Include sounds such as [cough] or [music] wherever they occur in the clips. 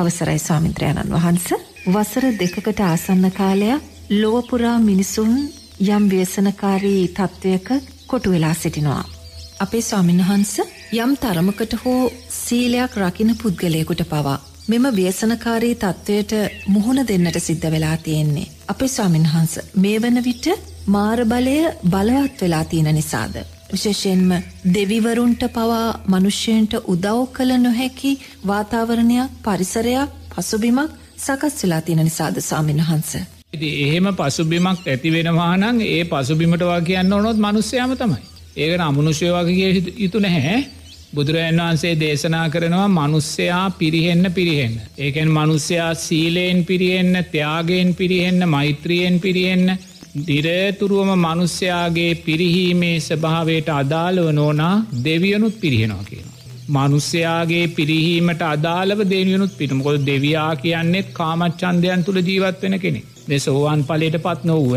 අවසරයි ස්වාමින්ත්‍රයණන් වහන්ස වසර දෙකකට ආසන්න කාලයක් ලොවපුරා මිනිසුන් යම් ව්‍යසනකාරී තත්ත්වයක කොටු වෙලා සිටිනවා. අපේ ස්වාමින්වහන්ස යම් තරමකට හෝ සීලයක් රකින පුද්ගලයකුට පවා. මෙම ව්‍යසනකාරී තත්ත්වයට මුහුණ දෙන්නට සිද්ධ වෙලා තියෙන්නේ. අපේ ස්වාමින්වහන්ස මේ වන විට මාරබලය බලවත් වෙලා තියෙන නිසාද. විශේෂයෙන්ම දෙවිවරුන්ට පවා මනුෂ්‍යයන්ට උදව් කළ නොහැකි වාතාවරණයක් පරිසරයක් පසුබිමක් සකස් වෙලා තියෙන නිසාද සාමීන් වහන්ස. ඉති එහෙම පසුබිමක් ඇතිවෙනවානං ඒ පසුබිමටවා කියන්න ඕනොත් මනුස්්‍යයාම තමයි. ඒකට අමනුෂ්‍ය වගේ යුතු නැහැ. බුදුරජන් වහන්සේ දේශනා කරනවා මනුස්්‍යයා පිරිහෙන්න පිරිහෙන්න. ඒකෙන් මනුස්්‍යයා සීලයෙන් පිරිහෙන්න ත්‍යයාගෙන් පිරිහෙන්න මෛත්‍රියෙන් පිරිහෙන්න දිරේතුරුවම මනුස්්‍යයාගේ පිරිහීමේ ස්භාවයට අදාළව නෝනා දෙවියනුත් පිරිහෙනවා කියනවා. මනුස්්‍යයාගේ පිරිහීමට අදාළව දෙවියනුත් පිටමකොද දෙවයා කියන්නෙත් කාමච්චන්දයන් තුළ ජීවත් වෙන කෙනෙ. දෙ සෝවාන් පලට පත් නොව්ව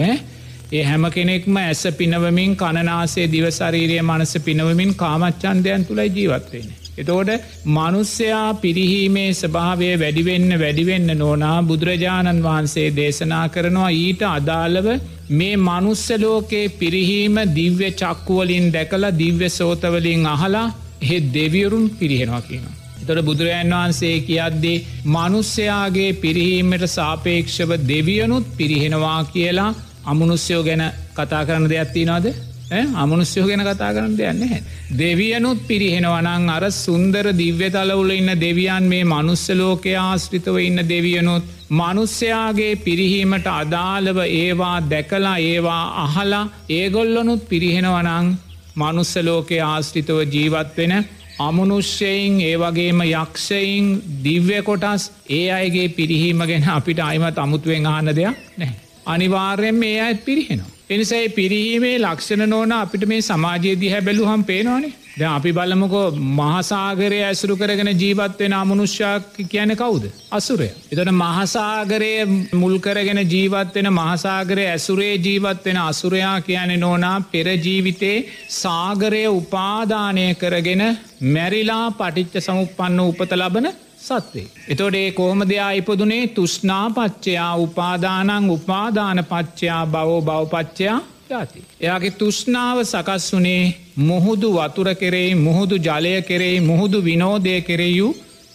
ඒ හැම කෙනෙක්ම ඇස පිනවමින් කණනාසේ දිවශරීරය මනස පිනවමින් කාමච්චන්දයන් තුළයි ජීවත්වෙන. එතෝට මනුස්්‍යයා පිරිහීමේ ස්භාවය වැඩිවෙන්න වැඩිවෙන්න නෝනා බුදුරජාණන් වහන්සේ දේශනා කරනවා ඊට අදාළව මේ මනුස්සලෝකයේ පිරිහීම දිව්‍ය චක්කුවලින් දැකලා දිව්‍ය සෝතවලින් අහලා හෙත් දෙවියරුන් පිරිහෙනවා කියනවා. තොට බුදුරජන් වහන්සේ කියද්දේ මනුස්්‍යයාගේ පිරිහීමට සාපේක්ෂව දෙවියනුත් පිරිහෙනවා කියලා අමනුස්්‍යයෝ ගැන කතා කරන දෙයක් තිනවාද අමනුස්්‍යයෝ ගැන කතා කරන්න දෙයන්න හැ. දෙවියනුත් පිරිහෙනවනං අර සුන්දර දිව්‍යතලවුල ඉන්න දෙවියන් මේ මනුස්සලෝකය ආශ්‍රිතව ඉන්න දෙවියනුත් මනුස්්‍යයාගේ පිරිහීමට අදාළව ඒවා දැකලා ඒවා අහලා ඒගොල්ලොනුත් පිරිහෙනවනං මනුස්සලෝකය ආශ්‍රිතව ජීවත් වෙන අමනුෂ්‍යයින් ඒවගේම යක්ෂයින් දිව්‍ය කොටස් ඒ අයගේ පිරිහීම ගැන අපිට අයිමත් අමුතුවෙන් ආන දෙයක් නෑ. අනිවාර්යෙන් මේ අයත් පිරිහෙනවා. එනිසයි පිරීමේ ලක්ෂණ නෝන අපිට මේ සමාජයේදී හැබැලු හම් පේනවානේ ද අපි බලමුකෝ මහසාගරය ඇසුරු කරගෙන ජීවත්වෙන අමනුෂ්‍යක් කියන කවුද. අසුරය. එතට මහසාගරය මුල්කරගෙන ජීවත්වෙන මහසාගරය ඇසුරේ ජීවත්වෙන අසුරයා කියන නෝනා පෙරජීවිතේ සාගරය උපාදානය කරගෙන මැරිලා පටිච්ච සමුපන්න උපත ලබන සත්වේ. එතොඩේ කෝම දෙයා ඉපදුනේ තුෂ්නා පච්චයා උපාදානං උපාදාන පච්චයා බවෝ බවපච්චයා ජාති. එයාගේ තුෂ්නාව සකස් වනේ මුහුදු වතුර කෙරෙයි මුහුදු ජලය කෙරෙයි මුහුදු විනෝදය කෙරෙයු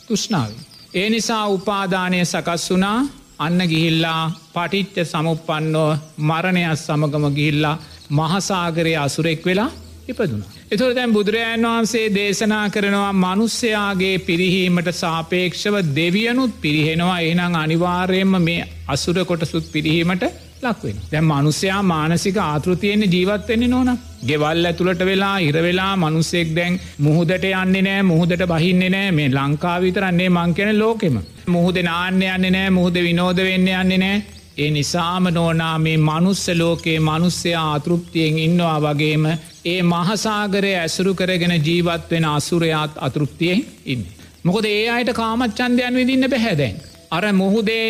තුෂ්නාවී. ඒ නිසා උපාදානය සකස් වනා අන්න ගිහිල්ලා පටිච්ච සමුපන්නෝ මරණයක් සමගම ගිහිල්ලා මහසාගරය අසුරෙක් වෙලා ඉපදුනා. එතුර දැන් බුදුරජාන් වහන්සේ දේශනා කරනවා මනුස්්‍යයාගේ පිරිහීමට සාපේක්ෂව දෙවියනුත් පිරිහෙනවා එහනම් අනිවාර්යයෙන්ම මේ අසුර කොටසුත් පිරිහීමට ලක්වෙන. දැ මනුස්්‍යයා මානසික ආතෘතියෙන ජීවත්වෙන්නේ නොන. ගෙවල් ඇතුළට වෙලා ඉරවෙලා මනුස්සෙක් දැන් මුහදට යන්නේ නෑ මුහදට බහින්නේ නෑ මේ ලංකාවිතරන්නේ මංකෙන ලෝකෙම. මුහද නාන්‍ය යන්නේ නෑ මුහද විනෝද වෙන්න යන්නේ නෑ. ඒ නිසාම නෝනා මේ මනුස්ස ලෝකයේ මනුස්්‍යයා අතෘප්තියෙන් ඉන්නවා වගේම ඒ මහසාගරය ඇසුරු කරගෙන ජීවත්වෙන අසුරයාත් අතෘප්තියෙන් ඉන්න. මොකද ඒ අයට කාමච්චන්දයන් විදින්න බැහැදැන්. අර මුහුදේ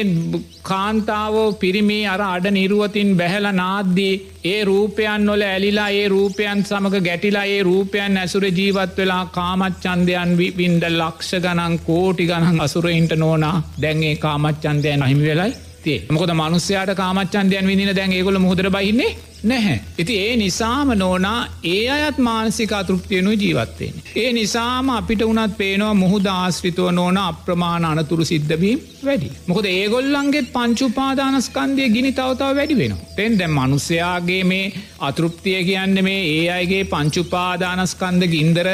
කාන්තාවෝ පිරිමි අර අඩ නිරුවතින් බැහැල නාද්දී ඒ රූපයන් නොල ඇලිලා ඒ රූපයන් සමඟ ගැටිලා ඒ රූපයන් ඇසුර ජීවත් වෙලා කාමච්චන්දයන් විින්ද ලක්ෂ ගනන් කෝටි ගණන් අසුරයින්ට නෝනා දැන්ගේ කාමච්චන්දයන් අහිමි වෙලයි තිේ මොකද මනුස්්‍යයාට කාමච්චන්දයන් විදින දැන් ඒගොල මුහදර බහින්නේ නැහැ. ඉති ඒ නිසාම නෝනා ඒ අයත් මානසික අතෘප්තියනු ජීවත්තයෙන්. ඒ නිසාම අපිට වනත් පේනවා මුහුද ආශ්‍රිතුව නෝන අප්‍රමාණ අනතුරු සිද්ධවීම වැඩි. මොකද ඒගොල්ලන්ගේත් පංචුපාදානස්කන්දය ගිනි තවතාව වැඩි වෙන. තෙන් දැම් මනුස්සයාගේ මේ අතෘප්තිය කියන්න මේ ඒ අයගේ පංචුපාදානස්කන්ද ගින්දර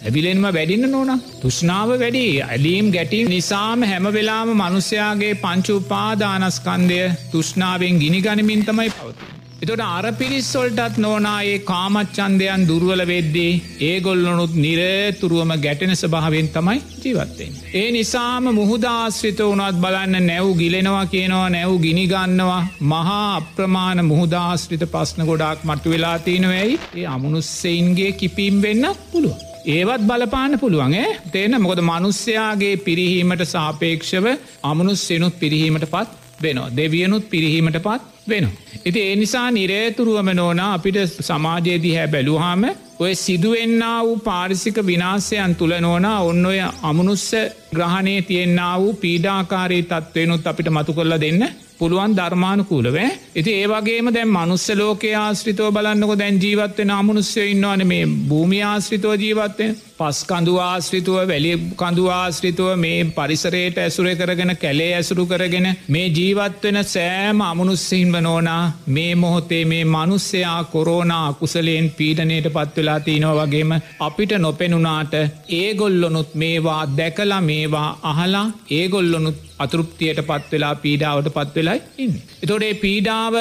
ඇවිලෙන්ම වැඩින්න නොන තුෂ්නාව වැඩි ඇලීම් ගැටීම් නිසාම හැම වෙලාම මනුස්්‍යයාගේ පංචුපාදානස්කන්දය තුෂ්නාවෙන් ගිනි ගනිමින් තමයි පවති. එතොට අර පිරිස්සොල්ටත් නෝනායේ කාමච්චන්දයන් දුර්වල වෙද්දී ඒගොල්ලොනුත් නිරේතුරුවම ගැටෙන ස්භාවෙන් තමයි ජීවත්තෙන්. ඒ නිසාම මුහදාශ්‍රිත වනත් බලන්න නැව් ගිලෙනවා කියනවා නැව් ගිනිගන්නවා මහා අප්‍රමාණ මුහදාශ්‍රිත පස්න ගොඩක් මට්ටු වෙලා තියෙනවැයි ඒ අමනුස්සයින්ගේ කිපීම් වෙන්න පුළුව. ඒවත් බලපාන්න පුළුවන්ගේ තේන මොකද මනුස්්‍යයාගේ පිරිහීමට සාපේක්ෂව අමනුස්සයනුත් පිරිහීමට පත් වෙනවා. දෙවියනුත් පිරිහීමට පත් වෙන. ඉති ඒ නිසා නිරේතුරුවම නෝන අපිට සමාජයේදී හැ බැලුහාම ඔය සිදුවෙන්න වූ පාරිසික විනාසයන් තුළ නෝනා ඔන්න ඔය අමනුස්ස ග්‍රහණය තියෙන්න්න වූ පීඩාකාරී තත්වයනුත් අපිට මතු කොල්ල දෙන්න පුළුවන් ධර්මානුකූලවේ ඉති ඒවගේම දැන් මනුස්ස ලෝක ආශ්‍රිතව බලන්නක දැන් ජීවත්වෙන අමනුස්්‍යය ඉන්නවන මේ භූමි ආශ්‍රිතව ජීවත්වය පස් කඳු ආශ්‍රිතුව වැලි කඳු ආශ්‍රිතුව මේ පරිසරයට ඇසුරය කරගෙන කැලේ ඇසුරු කරගෙන මේ ජීවත්වෙන සෑම අමනුස්සහින්ව නෝනා මේ මොහොතේ මේ මනුස්සයා කොරෝනා කුසලයෙන් පීඩනයට පත්වෙලා තියනෝ වගේම අපිට නොපෙනුනාට ඒගොල්ලොනුත් මේවා දැකලා මේවා අහලා ඒගොල්ලොනුත් අතෘප්තියට පත්වෙලා පීඩාවට පත්වෙලයි ඉන්න. එතොඩේ පීඩාව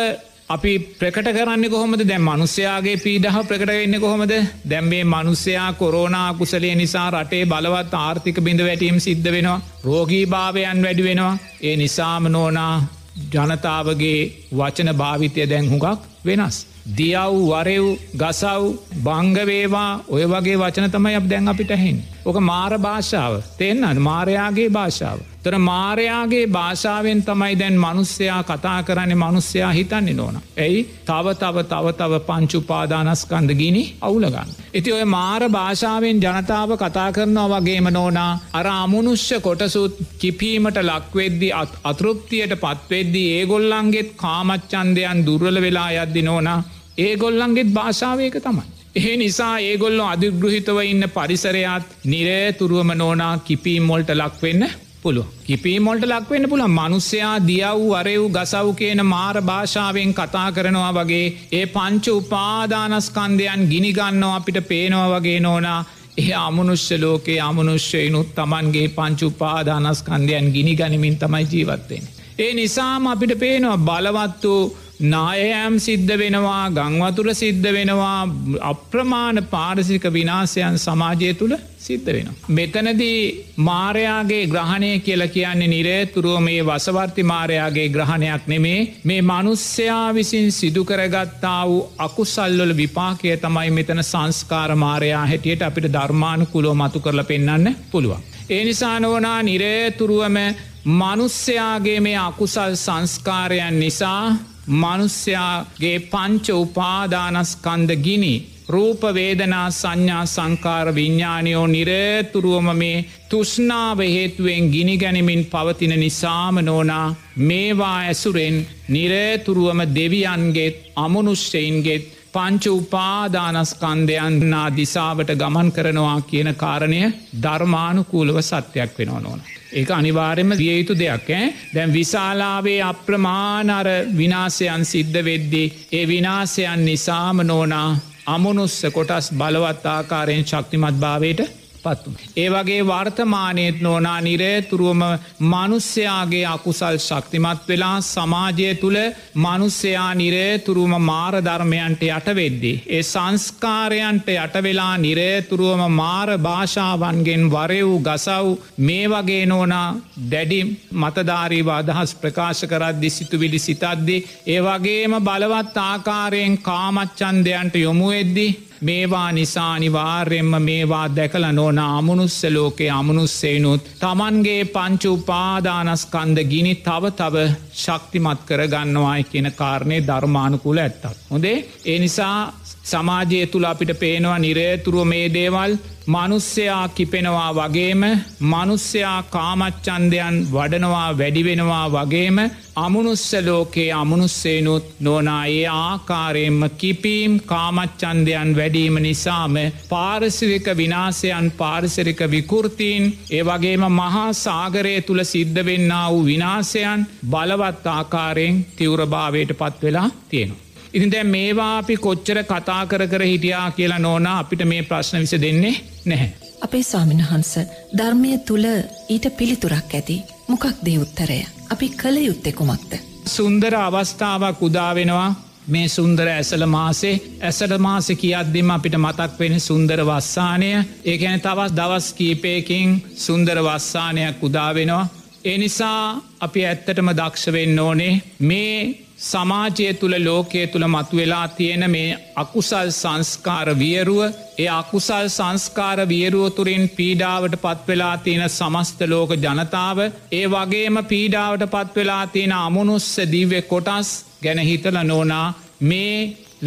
අපි ප්‍රකට කරන්න කොහොමද? දැම් මනුස්්‍යයාගේ පීඩහ ප්‍රකටගන්න කොහොමද? දැම්බේ මනුස්්‍යයා කොරෝනා කුසලේ නිසා රටේ බලවත් ආර්ථික බිඳ වැටීම් සිද්ධ වෙනවා රෝගී භාවයන් වැඩි වෙනවා. ඒ නිසාම නෝනා ජනතාවගේ වචන භාවිතය දැන් හුඟක් වෙනස්. දියව් වරෙව් ගසව් බංගවේවා ඔය වගේ වචන තමයි අප දැන් අපිට හෙන්. ඕක මාර භාෂාව තෙන්න්න මාරයාගේ භාෂාව. තොර මාරයාගේ භාෂාවෙන් තමයි දැන් මනුස්්‍යයා කතා කරන්නේ මනුස්්‍යයා හිතන්නේ නොන. ඇයි තව තව තව තව පංචුපාදානස්කන්ද ගිනි අවුලගන්න. ඉති ඔය මාර භාෂාවෙන් ජනතාව කතා කරනවා වගේම නෝනා අර අමනුෂ්‍ය කොටසුත් කිපීමට ලක්වෙද්දි අතෘප්තියට පත්වෙද්දී ඒගොල්ලන්ගේත් කාමච්චන්දයන් දුර්වල වෙලා යද්දි නෝනා ඒගොල්ලන්ගේත් භාෂාවයක තමයි. ඒ නිසා ඒගොල්ලො අධිගෘහිතව ඉන්න පරිසරයාත් නිරේතුරුවම නෝනා කිපීම්මොල්ට ලක්වෙන්න පුළුව. කිපීමොල්ට ලක්වෙන්න පුළ මනුස්්‍යයා දියව් අරෙව් ගසව් කියන මාර භාෂාවෙන් කතා කරනවා වගේ ඒ පංච උපාදානස්කන්දයන් ගිනිගන්නවා අපිට පේනවා වගේ නෝනා ඒ අමනුෂ්‍ය ලෝකයේ අමනුෂ්‍යයනුත් තමන්ගේ පංචු උපාදානස්කන්දයන් ගිනි ගනිමින් තමයි ජීවත්තයෙන්. ඒ නිසාම අපිට පේනවා බලවත් වූ නායෑම් සිද්ධ වෙනවා ගංවතුර සිද්ධ වෙනවා අප්‍රමාණ පාරසික විනාසයන් සමාජය තුළ සිද්ධ වෙන. මෙතනදී මාරයාගේ ග්‍රහණය කියල කියන්නේ නිරේතුරුව මේ වසවර්ති මාරයාගේ ග්‍රහණයක් නෙමේ මේ මනුස්්‍යයා විසින් සිදුකරගත්තා වූ අකුසල්ලොල විපාකය තමයි මෙතන සංස්කාර මාරයා හැටියට අපිට ධර්මාණු කුලෝ මතු කරල පෙන්න්න පුළුවන්. ඒ නිසා නොවනා නිරේතුරුවම මනුස්්‍යයාගේ මේ අකුසල් සංස්කාරයන් නිසා මනුස්්‍යයාගේ පංච උපාදානස්කන්ද ගිනි රූපවේදනා සංඥා සංකාර විඤ්ඥානයෝ නිරේතුරුවම මේ තුෂ්නාව හේතුවෙන් ගිනි ගැනමින් පවතින නිසාම නෝනා මේවා ඇසුරෙන් නිරේතුරුවම දෙවියන්ගේත් අමනුෂ්‍යයින්ගේත් පංච උපාදානස්කන්දයන්නා දිසාවට ගමන් කරනවා කියන කාරණය ධර්මානුකූලව සත්‍යයක් වෙනවා නොන. ඒක අනිවාර්යම දිය යුතු දෙයක් ඈ? දැන් විශාලාවේ අප්‍රමාණර විනාසයන් සිද්ධ වෙද්දි ඒ විනාසයන් නිසාම නෝනා අමනුස්ස කොටස් බලවත් ආකාරයෙන් ශක්තිමත් භාවයට පත්තු. ඒ වගේ වර්තමානයත් නෝනා නිරේතුරුවම මනුස්්‍යයාගේ අකුසල් ශක්තිමත් වෙලා සමාජය තුළ මනුස්්‍යයා නිරේතුරුවම මාරධර්මයන්ට යටවෙද්දි. ඒ සංස්කාරයන්ට යටවෙලා නිරේතුරුවම මාර භාෂාවන්ගෙන් වරයව් ගසව් මේ වගේ නෝනා දැඩි මතධාරීව අදහස් ප්‍රකාශ කරද්දි සිතුවිලි සිතද්දි. ඒ වගේම බලවත් ආකාරයෙන් කාමච්චන්දයන්ට යොමුවෙද්දි මේවා නිසා අනිවාර්යෙන්ම මේවා දැකල නොන අමනුස්ස ලෝකේ අමනුස්සේනුත් තමන්ගේ පංචු උපාදානස්කන්ද ගිනි තව තව ශක්තිමත් කරගන්නවායි කියන කාරණය ධර්මානුකුල ඇත්තත්. හොදේ ඒ නිසා සමාජය තුළ අපිට පේනවා නිරේතුරුව මේ දේවල් මනුස්්‍යයා කිපෙනවා වගේම මනුස්්‍යයා කාමච්චන්දයන් වඩනවා වැඩිවෙනවා වගේම අමනුස්ස ලෝකයේ අමනුස්සේනුත් නොනායේ ආකාරයෙන්ම කිපීම් කාමච්චන්දයන් වැඩීම නිසාම පාරසිරික විනාසයන් පාරිසරික විකෘතීන් ඒ වගේම මහා සාගරය තුළ සිද්ධ වෙන්න වූ විනාසයන් බලවත් ආකාරයෙන් තිවරභාවයට පත් වෙලා තියෙනවා. ඉතින් දැ මේවා අපි කොච්චර කතා කර කර හිටියා කියලා නෝනා අපිට මේ ප්‍රශ්න විස දෙන්නේ නැහැ. අපේ ස්වාමිනහන්ස ධර්මය තුළ ඊට පිළිතුරක් ඇති මොකක් දේ උත්තරය අපි කළ යුත්තෙකුමක්ද. සුන්දර අවස්ථාවක් උදා වෙනවා මේ සුන්දර ඇසල මාසේ ඇසට මාස කියද්දිම අපිට මතක් වෙන සුන්දර වස්සානය ඒකැන තවස් දවස් කීපයකින් සුන්දර වස්සානයක් උදාවෙනවා. ඒ නිසා අපි ඇත්තටම දක්ෂවෙන්න ඕනේ මේ සමාජය තුළ ලෝකයේ තුළ මතුවෙලා තියෙන මේ අකුසල් සංස්කාර වියරුව ඒ අකුසල් සංස්කාර වියරුව තුරින් පීඩාවට පත්වෙලා තියෙන සමස්ත ලෝක ජනතාව ඒ වගේම පීඩාවට පත්වෙලා තියෙන අමනුස්ස දිව්‍ය කොටස් ගැන හිතල නෝනා මේ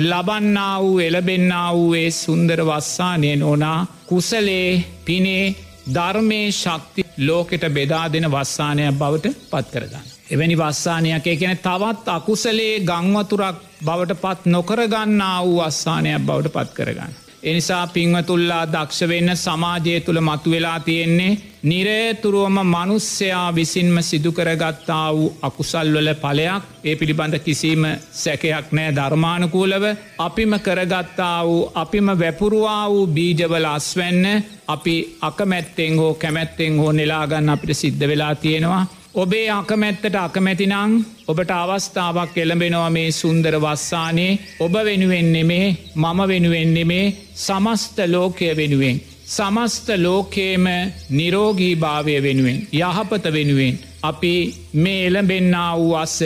ලබන්නා වූ එලබෙන්න්න වූයේ සුන්දර වස්සානය නෝනා කුසලේ පිනේ ධර්මය ශක්ති ලෝකෙට බෙදා දෙන වස්සානයක් බවට පත් කරගන්න. එවැනි වස්සානයක් එකන තවත් අකුසලේ ගංවතුරක් බවට පත් නොකරගන්නා වූ අස්සානයක් බවට පත් කරගන්න. එනිසා පිංවතුල්ලා දක්ෂ වෙන්න සමාජය තුළ මතුවෙලා තියෙන්නේ නිරේතුරුවම මනුස්්‍යයා විසින්ම සිදුකරගත්තා වූ අකුසල්වල පලයක් ඒ පිළිබඳ කිසිීම සැකයක් නෑ. ධර්මානකූලව අපිම කරගත්තා වූ අපිම වැපුරුවා වූ බීජවල අස්වැන්න අපි අකමැත්තෙන් හෝ කැමැත්තෙන් හෝ නෙලාගන්න අපිට සිද්ධ වෙලා තියෙනවා. ඔබේ අකමැත්තට අකමැතිනං ඔබට අවස්ථාවක් එළඹෙනවා මේ සුන්දර වස්සානේ ඔබ වෙනුවෙන් නෙමේ මම වෙනුවෙන් නෙමේ සමස්ත ලෝකය වෙනුවෙන්. සමස්ත ලෝකේම නිරෝගී භාවය වෙනුවෙන් යහපත වෙනුවෙන් අපි මේ එළඹෙන්න්න වූ අස්ස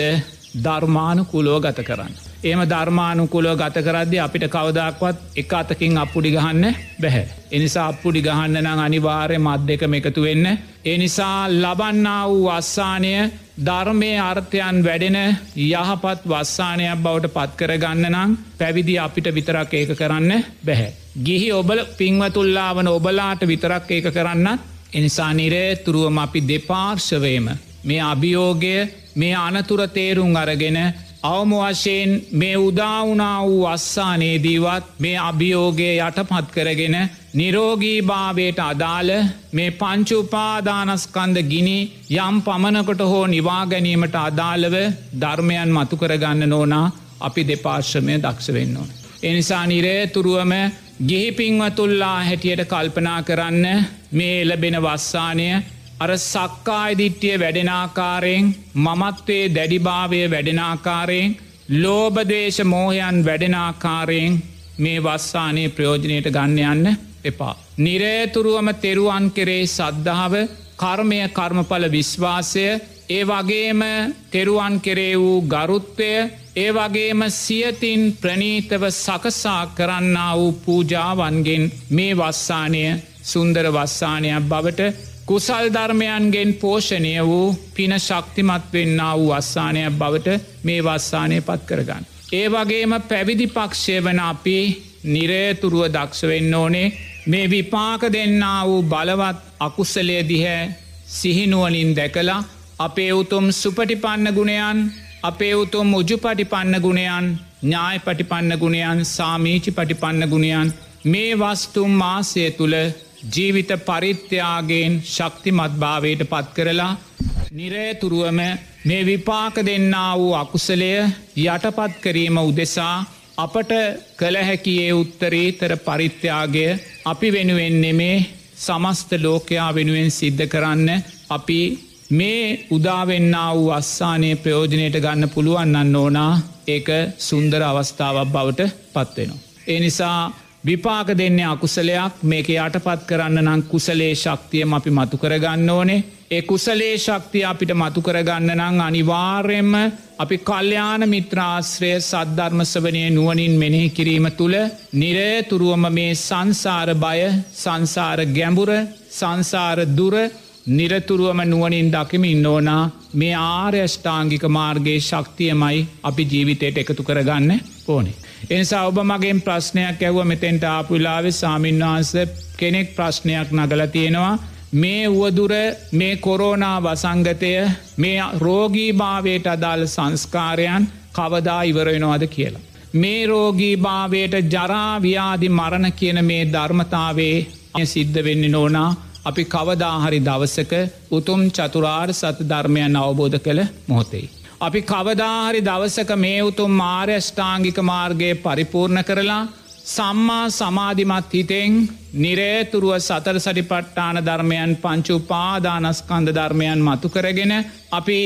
ධර්මානු කුලෝ ගත කරන්න. ඒම ධර්මානුකුලෝ ගත කරද්දි අපිට කවදක්වත් එක අතකින් අපපුඩි ගහන්න බැහැ. එනිසා අපපුඩි ගහන්න නං අනිවාරය මත් දෙකම එකතු වෙන්න. එනිසා ලබන්නා වූ අස්සානය ධර්මය අර්ථයන් වැඩෙන යහපත් වස්සානයක් බවට පත්කරගන්න නම් පැවිදි අපිට විතරක් ඒක කරන්න බැහැ. ගිහි ඔබල පින්වතුල්ලාවන ඔබලාට විතරක් ඒක කරන්නත් එනිසා නිරේ තුරුවම අපි දෙපාර්ශවයම මේ අභියෝගය මේ අනතුර තේරුම් අරගෙන අවම වශයෙන් මේ උදාවනා වූ අස්සානේදීවත් මේ අභියෝගය යටපත් කරගෙන නිරෝගී භාවයට අදාළ මේ පංචුපාදානස්කන්ද ගිනි යම් පමණකොට හෝ නිවාගැනීමට අදාළව ධර්මයන් මතු කරගන්න නෝනා අපි දෙපාර්ශ්‍රමය දක්ෂ වෙන්න ඕන. එනිසා නිරේ තුරුවම ගිහිපින්වතුල්ලා හැටියට කල්පනා කරන්න මේ එලබෙන වස්සානය අර සක්කායිදිට්ටිය වැඩෙනාකාරයෙන් මමත්වේ දැඩිභාවය වැඩෙනාකාරයෙන් ලෝබදේශ මෝහයන් වැඩෙනාකාරයෙන් මේ වස්සානයේ ප්‍රයෝජනයට ගන්න යන්න එපා. නිරේතුරුවම තෙරුවන් කෙරේ සද්ධාව කර්මය කර්මඵල විශ්වාසය ඒ වගේම තෙරුවන් කෙරේ වූ ගරුත්වය ඒ වගේම සියතින් ප්‍රනීතව සකසා කරන්න වූ පූජාවන්ගෙන් මේ වස්සානය සුන්දර වස්සානයක් බවට කුසල් ධර්මයන්ගෙන් පෝෂණය වූ පින ශක්තිමත් වෙන්න වූ අස්සානයක් බවට මේ වස්සානය පත් කරගන්න. ඒ වගේම පැවිදි පක්ෂය වන අපි නිරේතුරුව දක්ෂවෙන්න ඕනේ මේ විපාක දෙන්න වූ බලවත් අකුස්සලය දිහැ සිහිනුවනින් දැකලා අපේ උතුම් සුපටිපන්න ගුණයන් අපේ උතුම් උජු පටිපන්න ගුණයන් ඥාය පටිපන්න ගුණයන් සාමීචි පටිපන්න ගුණයන් මේ වස්තුම් මාසය තුළ ජීවිත පරිත්‍යයාගෙන් ශක්තිමත් භාවයට පත් කරලා නිරේතුරුවම මේ විපාක දෙන්න වූ අකුසලය යටපත් කිරීම උදෙසා අපට කළ හැකියේ උත්තරීතර පරිත්‍යයාගය අපි වෙනුවෙන් නෙමේ සමස්ත ලෝකයා වෙනුවෙන් සිද්ධ කරන්න අපි මේ උදාවෙන්න වූ අස්සානය ප්‍රයෝජනයට ගන්න පුළුවන්න්න ඕනා ඒක සුන්දර අවස්ථාවක් බවට පත්වෙනවා. ඒ නිසා විපාක දෙන්නේ අකුසලයක් මේක යටපත් කරන්න නම් කුසලේ ශක්තියම අපි මතු කරගන්න ඕනේ ඒ කුසලේ ශක්තිය අපිට මතු කරගන්න නං අනිවාර්යෙන්ම අපි කල්්‍යාන මිත්‍රාශ්‍රය සද්ධර්මසවනය නුවනින් මෙනෙහි කිරීම තුළ නිරේතුරුවම මේ සංසාර බය සංසාර ගැඹුර සංසාර දුර නිරතුරුවම නුවනින් දකිමින් ඕනා මේ ආර්යෂ්ඨාංගික මාර්ගයේ ශක්තියමයි අපි ජීවිතයට එකතු කරගන්න ඕනේ. එනිසා ඔබ මගෙන් ප්‍රශ්නයක් ඇව්ව මෙතෙන්ට ආපුලාවෙ සාමීන්වහන්ස කෙනෙක් ප්‍රශ්නයක් නගල තියෙනවා මේ වුවදුර මේ කොරෝනා වසංගතය මේ රෝගී භාවයට අදාළ සංස්කාරයන් කවදා ඉවරෙනවාද කියලා. මේ රෝගී භාවයට ජරාව්‍යාදි මරණ කියන මේ ධර්මතාවේ සිද්ධ වෙන්න නෝනා අපි කවදාහරි දවසක උතුම් චතුරාර් සත ධර්මයන් අවබෝධ කළ මොහොතෙයි. අපි කවදාහරි දවසක මේ උතුම් මාර්යෂ්ඨාංගික මාර්ගය පරිපූර්ණ කරලා සම්මා සමාධිමත් හිතෙන් නිරේතුරුව සතර සටිපට්ටාන ධර්මයන් පංචු පාදානස්කන්ද ධර්මයන් මතු කරගෙන අපි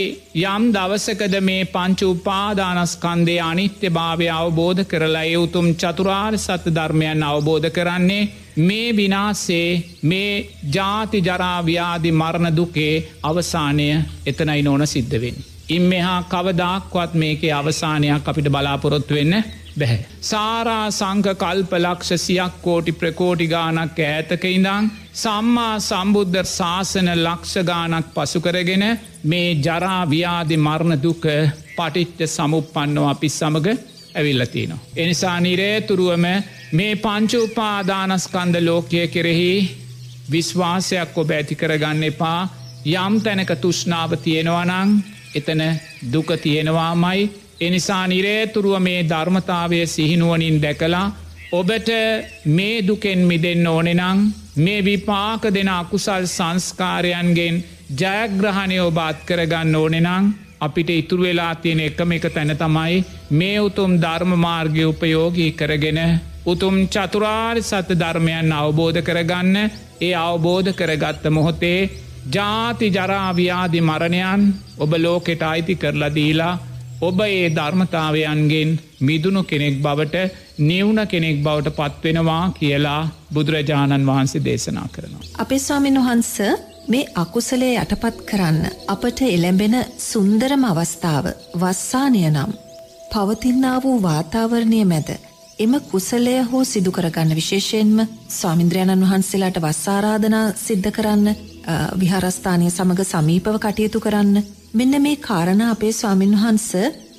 යම් දවසකද මේ පංචු උපාදානස්කන්දේ අනිත්‍ය භාවය අවබෝධ කරලා ඒ උතුම් චතුරාර් සත ධර්මයන් අවබෝධ කරන්නේ මේ විනාසේ මේ ජාති ජරාව්‍යාදි මරණ දුකේ අවසානය එතනයි නොන සිද්ධවෙන්. ඉන් මෙහා කවදක්වත් මේකේ අවසානයක් අපිට බලාපොරොත්තු වෙන්න බැහැ. සාරා සංක කල්ප ලක්ෂ සියක් කෝටි ප්‍රකෝටි ගානක් ඇතක ඉඳං සම්මා සම්බුද්ධ ශාසන ලක්ෂගානක් පසුකරගෙන මේ ජරාව්‍යාධි මරණ දුක පටිච්ච සමුපන්නෝ අපි සමඟ ඇවිල්ලතිනවා. එනිසා නිරේතුරුවම මේ පංචුපාදානස්කන්ද ලෝකය කෙරෙහි විශ්වාසයක් ඔබ ඇති කරගන්න එපා යම් තැනක තුෂ්නාව තියෙනවනං එතන දුක තියෙනවාමයි එනිසා නිරේතුරුව මේ ධර්මතාවය සිහිනුවනින් දැකලා ඔබට මේ දුකෙන් මිදෙන්න ඕනෙනං මේ විපාක දෙන අකුසල් සංස්කාරයන්ගෙන් ජයග්‍රහණය ඔබාත් කරගන්න ඕනෙනං අපිට ඉතුරු වෙලා තියෙන එකම එක තැන තමයි මේ උතුම් ධර්ම මාර්ගය උපයෝගී කරගෙන උතුම් චතුරාර් සත්‍ය ධර්මයන් අවබෝධ කරගන්න. ඒ අවබෝධ කරගත්ත මොහොතේ ජාති ජරාව්‍යාදි මරණයන් ඔබ ලෝකෙට අයිති කරලා දීලා ඔබ ඒ ධර්මතාවයන්ගෙන් මිදුණු කෙනෙක් බවට නිවුණ කෙනෙක් බවට පත්වෙනවා කියලා බුදුරජාණන් වහන්සේ දේශනා කරනවා. අපේ ස්වාමින් වහන්ස මේ අකුසලේ යටපත් කරන්න අපට එළැඹෙන සුන්දරම අවස්ථාව වස්සානය නම් පවතින්නා වූ වාතාවරණය මැද එම කුසලය හෝ සිදු කරගන්න විශේෂයෙන්ම ස්වාමින්ද්‍රයණන් වහන්සේලාට වස්සාරාධනා සිද්ධ කරන්න විහාරස්ථානය සමඟ සමීපව කටයුතු කරන්න මෙන්න මේ කාරණ අපේ ස්වාමින් වහන්ස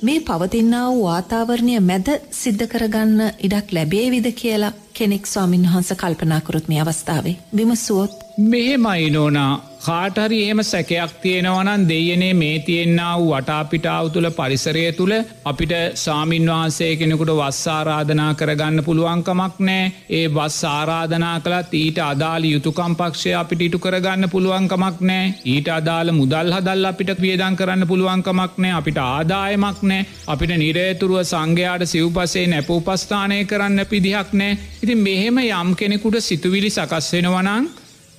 මේ පවතින්නා වූ වාතාවරණය මැද සිද්ධ කරගන්න ඉඩක් ලැබේවිද කියලා කෙනෙක් ස්වාමින් වහන්ස කල්පනාකරුත් මේ අවස්ථාවේ විමසුවොත් මෙහෙමයි නෝනා. කාටහරි එහෙම සැකයක් තියෙනවනන් දෙයනේ මේ තියෙන්න්නා වූ වටාපිටාව තුළ පරිසරය තුළ අපිට සාමීන් වහන්සේ කෙනෙකුට වස් ආරාධනා කරගන්න පුළුවන්කමක් නෑ ඒ වස් ආරාධනා කළත් ඊට අදාළ යුතුකම් පක්ෂය අපිට ඉටු කරගන්න පුළුවන්කමක් නෑ ඊට අදාළ මුදල් හදල් අපිට වියදන් කරන්න පුළුවන්කමක් නෑ අපිට ආදායමක් නෑ අපිට නිරේතුරුව සංඝයාට සිව්පසේ නැපූපස්ථානය කරන්න පිදිහක් නෑ ඉතින් මෙහෙම යම් කෙනෙකුට සිතුවිලි සකස් වෙනවනං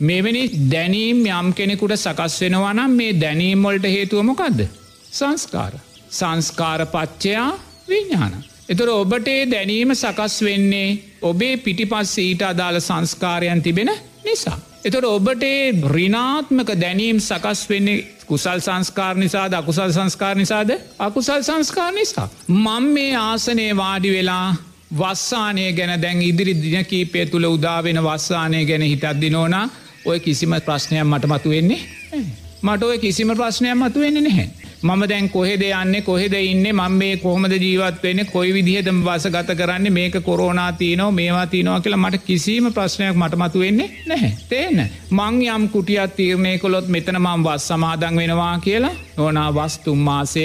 මෙවැනි දැනීම් යම් කෙනෙකුට සකස් වෙනවනම් මේ දැනීම්වොල්ට හේතුවමොකක්ද. සංස්කාර. සංස්කාර පච්චයා විඤ්ඥාන. එතුර ඔබට දැනීම සකස් වෙන්නේ ඔබේ පිටිපස් ඊට අදාළ සංස්කාරයන් තිබෙන නිසා. එතොට ඔබට රිනාත්මක දැනීම් සකස් වෙන්නේ කුසල් සංස්කාර නිසාද අකුසල් සංස්කාර නිසාද අකුසල් සංස්කාර නිසා. මං මේ ආසනය වාඩි වෙලා වස්සානය ගැන දැන් ඉදිරි දින කීපය තුළ උදාවෙන වස්සානය ගැන හිතත්දිනෝනා ඔය කිසිම ප්‍රශ්නයක් මට මතු වෙන්නේ මට ඔය කිසිම ප්‍රශ්නයක් මතු වෙන්නේ නැහැ. මම දැන් කොහෙද යන්න කොහෙද ඉන්න මම මේ කොහොමද ජීවත් වෙන කොයි විදිහද වස ගත කරන්න මේක කොරෝනා තියනෝ මේවා තියනවා කියලා මට කිසිීම ප්‍රශ්නයක් මට මතු වෙන්නේ නැහැ. තේන මං යම් කුටියත් තීරණය කොළොත් මෙතන මං වස් සමාදන් වෙනවා කියලා ඕනා වස්තුම් මාසය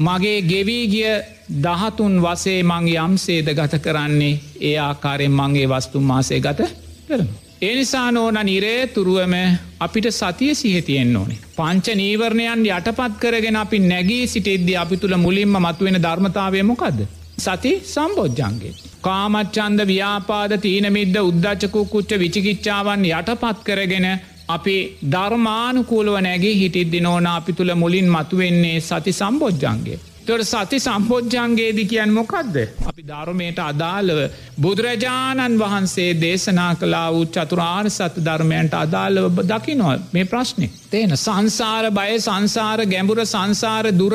මගේ ගෙවී ගිය දහතුන් වසේ මං යම්සේද ගත කරන්නේ ඒ ආකාරයෙන් මංගේ වස්තුම් මාසය ගත කරනවා. එනිසා නෝන නිරේ තුරුවම අපිට සතිය සිහතියෙන් ඕනේ. පංච නීවරණයන් යටපත් කරගෙන අපි නැගී සිටෙද්දි අපි තුළ මුලින්ම මතුවෙන ධර්මතාවය මොකක්ද. සති සම්බෝජ්ජන්ගේ. කාමච්චන්ද ව්‍යාපාද තීනමිද්ද උද්දච්චකු කුච්ච විචිකිච්චාවන් යටපත් කරගෙන අපි ධර්මානුකූලුව නැගේ හිටිද්දි නෝන අපි තුළ මුලින් මතුවෙන්නේ සති සම්බෝජ්ජන්ගේ. තොට සති සම්පෝජ්ජන්ගේදි කියන් මොකක්ද. අපි ධර්මයට අදාළව බුදුරජාණන් වහන්සේ දේශනා කලා වූ චතුරාර් සත ධර්මයන්ට අදාළව දකිනවා මේ ප්‍රශ්නය. තේන සංසාර බය සංසාර ගැඹුර සංසාර දුර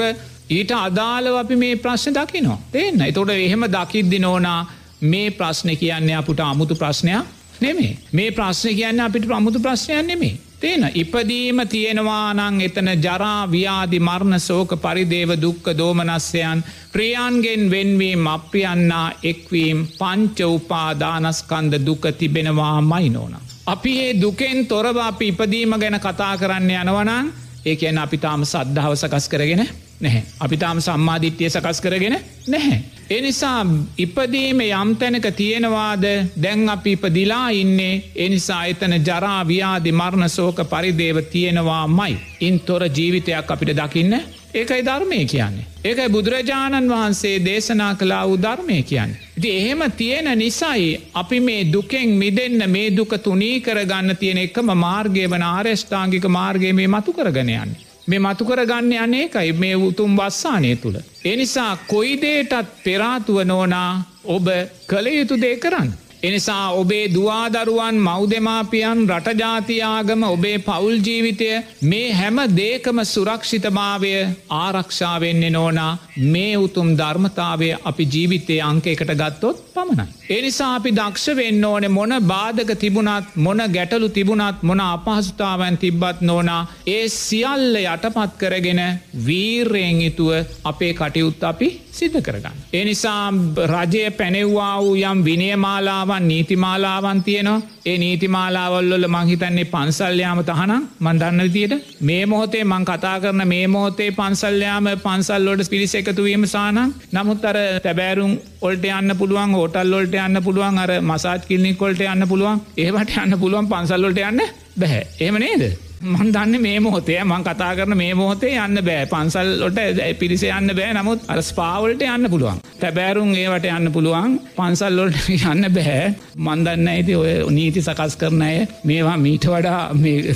ඊට අදාළව අපි මේ ප්‍රශ්න දකිනවා. තිේන්න එතොට එහෙම දකිද්දි නෝනා මේ ප්‍රශ්න කියන්නේ අපට අමුතු ප්‍රශ්නයක් නෙමේ මේ ප්‍රශ්න කියන්න අපිට ප්‍රමුතු ප්‍රශ්නයන් නෙමේ. තියෙන ඉපදීම තියෙනවානං එතන ජරා ව්‍යාධි මරණ සෝක පරිදේව දුක්ක දෝමනස්යන් ප්‍රියන්ගෙන් වෙන්වීම් අප්‍රියන්නා එක්වීම් පංච උපාදානස්කන්ද දුක තිබෙනවා මයිනෝන. අපි ඒ දුකෙන් තොරව අපි ඉපදීම ගැන කතා කරන්න යනවනං ඒ කියන අපි තාම සද්ධාව සකස් කරගෙන නැහැ. අපි තාම සම්මාධිත්‍යය සකස් කරගෙන නැහැ. එනිසා ඉපදීම යම් තැනක තියෙනවාද දැන් අපි ඉපදිලා ඉන්නේ එනිසා එතන ජරා ව්‍යාධි මරණ සෝක පරිදේව තියෙනවා මයි. ඉන් තොර ජීවිතයක් අපිට දකින්න ඒකයි ධර්මය කියන්නේ. ඒකයි බුදුරජාණන් වහන්සේ දේශනා කලා වූ ධර්මය කියන්න. ති එහෙම තියෙන නිසයි අපි මේ දුකෙන් මිදන්න මේ දුක තුනී කරගන්න තියෙන එකම මාර්ගය වන ආර්ෂ්ඨාංගික මාර්ගය මේ මතු කරගනයන්නේ. මේ මතු කරගන්න අනේකයි මේ උතුම් වස්සානය තුළ. එනිසා කොයිදේටත් පෙරාතුව නෝනා ඔබ කළ යුතු දේ කරන්න. එනිසා ඔබේ දවාදරුවන් මෞදමාපියන් රටජාතියාගම ඔබේ පවුල් ජීවිතය මේ හැම දේකම සුරක්ෂිතභාවය ආරක්ෂාවෙන්නේ නෝනා මේ උතුම් ධර්මතාවය අපි ජීවිතය අංක එකට ගත්තොත් පමණයි. එනිසා අපි දක්ෂ වෙන්න ඕනෙ මොන බාධක තිබුණත් මොන ගැටලු තිබුණත් මොන අපහසුතාවන් තිබ්බත් නෝනා ඒ සියල්ල යටපත් කරගෙන වීර්රයෙන් යුතුව අපේ කටයුත් අපි සිද්ධ කරගන්න. එනිසා රජය පැනෙව්වා වූ යම් විනියමාලාවන් නීතිමාලාවන් තියනවා. ඒ නීතිමාලාවල්ල මංහිතන්නේ පන්සල්යාම තහනම්. මන්දන්න විදියට මේ මොහොතේ මං කතා කරන මේ මොහොතේ පන්සල්යාම පන්සල්ලෝට පිරිස එකතුවීම සානං නමුත් අර තැබෑරුම් ඔල්ට යන්න පුළුවන් හෝටල්ලොල්ට යන්න පුළුවන් අර මසාත් කිල්නිකොල්ට යන්න පුළුවන් ඒවට යන්න පුළුවන් පන්සල්ලොට යන්න බැහැ. එහම නේද? මන් දන්න මේ මොහොතේ මං කතා කරන මේ මොහොතේ යන්න බෑ. පන්සල්ලොට පිරිස යන්න බෑ. නමුත් අර ස්පාවල්ට යන්න පුළුවන්. තැබෑරුම් ඒවට යන්න පුළුවන්. පන්සල්ලොට [laughs] යන්න බැහැ මන්දන්න ඇති ඔය නීති සකස් කරන අය මේවා මීට වඩා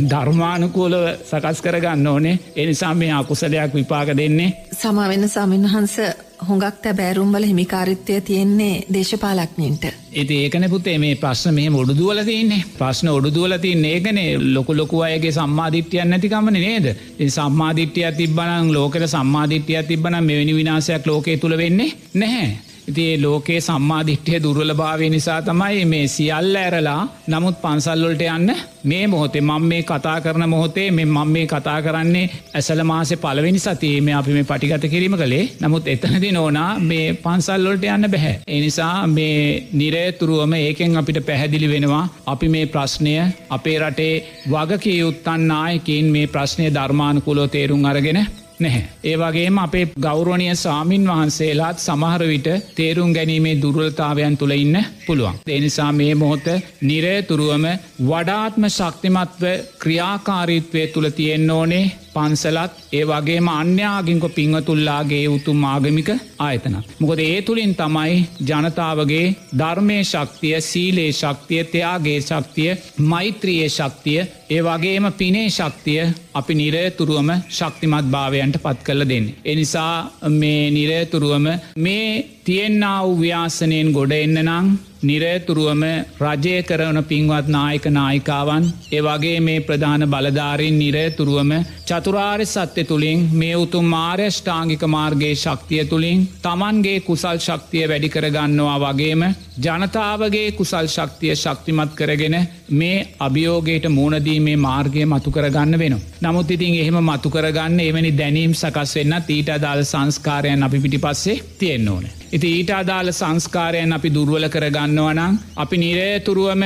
ධර්මානුකූලව සකස් කරගන්න ඕනේ. එනිසා මේ අකුසලයක් විපාක දෙන්නේ. සමවෙන්න සමින්හන්ස හොඟක් තැබෑරුම්වල හිමිකාරිත්වය තියෙන්නේ දේශපාලක්ඥන්ට. ඇති ඒකන පුතේ මේ ප්‍රශ්න මේ ඔඩුදුවල තින්නේ ප්‍රශ්න ඔඩුදුවල තින් ඒකනේ ලොකු ලොකු අයගේ සම්මාධිට්‍යයන් නැතිකමන නේද සම්මාධිට්‍යය තිබන ලෝකට සම්මාධිට්‍යය තිබන මෙවැනි විනාසයක් ලෝකය තුළ වෙන්නේ නැහැ. ඉතිේ ලෝකයේ සම්මාධිට්්‍යය දුර්වල භාවය නිසා තමයි මේ සියල්ල ඇරලා නමුත් පන්සල්ලොල්ට යන්න මේ මොහොතේ මං මේ කතා කරන මොහොතේ මෙ මං මේ කතා කරන්නේ ඇසල මාසේ පලවෙනි සතියේ මේ අපි මේ පටිගත කිරීම කළේ නමුත් එතනදි නෝනා මේ පන්සල්ලොල්ට යන්න බැහැ. එනිසා මේ නිරේතුරුවම ඒකෙන් අපිට පැහැදිලි වෙනවා අපි මේ ප්‍රශ්නය අපේ රටේ වගකයුත්තන් ආයකින් මේ ප්‍රශ්නය ධර්මානකුලෝ තේරුම් අරගෙන නැහැ. ඒවගේම අපේ ගෞරවනය සාමීන් වහන්සේලාත් සමහර විට තේරුම් ගැනීමේ දුර්වලතාවයන් තුළ ඉන්න පුළුවන්. එනිසා මේ මොහොත නිරේතුරුවම වඩාත්ම ශක්තිමත්ව ක්‍රියාකාරීත්වය තුළ තියෙන්න ඕනේ පන්සලත් ඒ වගේම අන්‍යාගින්ක පිංහතුල්ලාගේ උතුම් ආගමික ආයතන. මොකද ඒ තුළින් තමයි ජනතාවගේ ධර්මය ශක්තිය සීලේ ශක්තිය තයාගේ ශක්තිය මෛත්‍රියයේ ශක්තිය ඒ වගේම පිනේ ශක්තිය අපි නිරයතුරුවම ශක්තිමත් භාවයන්ට පත් කළ දෙන්න. එනිසා මේ නිරයතුරුවම මේ තියෙන්න්නා වූ ව්‍යාසනයෙන් ගොඩ එන්න නං නිරයතුරුවම රජය කරවන පින්වත් නායක නායිකාවන් ඒවගේ මේ ප්‍රධාන බලධාරින් නිරයතුරුවම චතුරාර්ය සත්‍ය තුළින් මේ උතුම් මාර්යෂ්ඨාංගික මාර්ගගේ ශක්තිය තුළින් තමන්ගේ කුසල් ශක්තිය වැඩි කරගන්නවා වගේම ජනතාවගේ කුසල් ශක්තිය ශක්තිමත් කරගෙන මේ අභියෝගයට මූුණදීමේ මාර්ගය මතු කරගන්න වෙන. නමුත් ඉතින් එහෙම මතු කරගන්න එවැනි දැනීම් සකස් වෙන්න ඊට අදාළ සංස්කාරයන් අපි පිටි පස්සේ තියෙන්න්න ඕන. ඉති ඊට අදාළ සංස්කාරයන් අපි දුර්වල කරගන්නවනම් අපි නිරේතුරුවම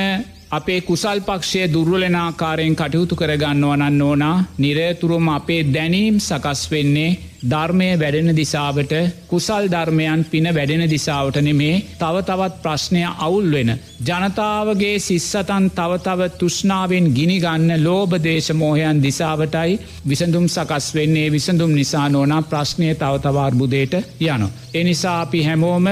අපේ කුසල් පක්ෂය දුර්වලනාකාරයෙන් කටයුතු කරගන්නවනන්න ඕනා නිරේතුරුම අපේ දැනීම් සකස් වෙන්නේ ධර්මය වැඩෙන දිසාවට කුසල් ධර්මයන් පින වැඩෙන දිසාවට නෙමේ තව තවත් ප්‍රශ්නය අවුල් වෙන. ජනතාවගේ සිස්සතන් තවතව තුෂ්නාවෙන් ගිනිගන්න ලෝබදේශමෝහයන් දිසාවටයි විසඳුම් සකස් වෙන්නේ විසඳුම් නිසා නෝනා ප්‍රශ්නය තවතවාර්බුදයට යනු. එනිසා අපි හැමෝම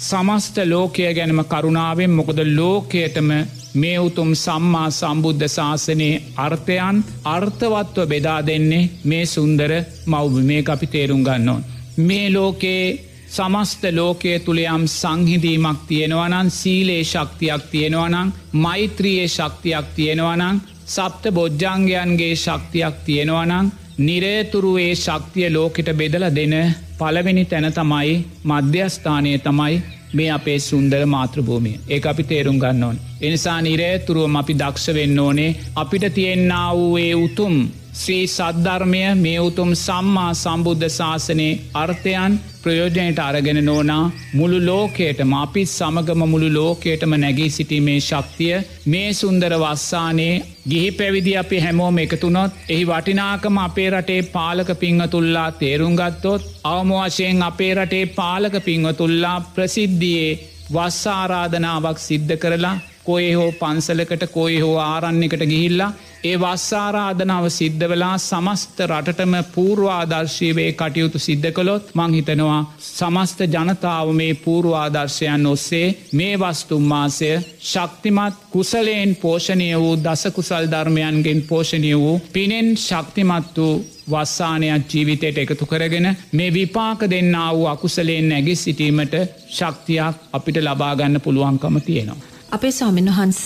සමස්ත ලෝකය ගැනම කරුණාවෙන් මොකද ලෝකයටම මේ උතුම් සම්මා සම්බුද්ධ ශාසනයේ අර්ථයන් අර්ථවත්ව බෙදා දෙන්නේ මේ සුන්දර මව්බ මේ අපි තේරුම් ගන්නවන්. මේ ලෝකයේ සමස්ත ලෝකය තුළයම් සංහිදීමක් තියෙනවනන් සීලේ ශක්තියක් තියෙනවනං මෛත්‍රියයේ ශක්තියක් තියෙනවනං සප්ත බොජ්ජංගයන්ගේ ශක්තියක් තියෙනවනං නිරේතුරුවේ ශක්තිය ලෝකෙට බෙදල දෙන පළවෙනි තැන තමයි මධ්‍යස්ථානය තමයි මේ අපේ සුන්දර මාතෘභූමිය ඒ අපි තේරුම් ගන්න ඕන්. එනිසා නිරේතුරුවම අපි දක්ෂ වෙන්න ඕනේ අපිට තියෙන්න්න වූ ඒ උතුම් ශ්‍රී සද්ධර්මය මේ උතුම් සම්මා සම්බුද්ධ ශාසනයේ අර්ථයන් ප්‍රයෝජනයට අරගෙන නෝනා මුළු ලෝකයටම අපි සමගම මුළු ලෝකයටම නැගී සිටීමේ ශක්තිය මේ සුන්දර වස්සානයේ ගිහි පැවිදි අපි හැමෝම එකතුනොත් එහි වටිනාකම අපේ රටේ පාලක පිංහතුල්ලා තේරුම්ගත්තොත් අවමවශයෙන් අපේ රටේ පාලක පිංහතුල්ලා ප්‍රසිද්ධියයේ වස්සාරාධනාවක් සිද්ධ කරලා කොය හෝ පන්සලකට කොයි හෝ ආරන්නකට ගිහිල්ලා ඒ වස්සාරාධනාව සිද්ධ වෙලා සමස්ත රටටම පූර්වාදර්ශීවේ කටයුතු සිද්ධ කළොත් මංහිතනවා සමස්ත ජනතාව මේ පූර්වාදර්ශයන් ඔස්සේ මේ වස්තුම්මාසය ශක්තිමත් කුසලයෙන් පෝෂණය වූ දසකුසල් ධර්මයන්ගෙන් පෝෂණය වූ පිනෙන් ශක්තිමත් වූ වස්සානයක් ජීවිතයට එකතු කරගෙන මේ විපාක දෙන්න වූ අකුසලයෙන් නැගි සිටීමට ශක්තියක් අපිට ලබාගන්න පුළුවන්කම තියෙනවා. අපේ ස්වාමින් වහන්ස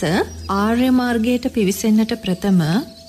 ආර්ය මාර්ගයට පිවිසෙන්න්නට ප්‍රථම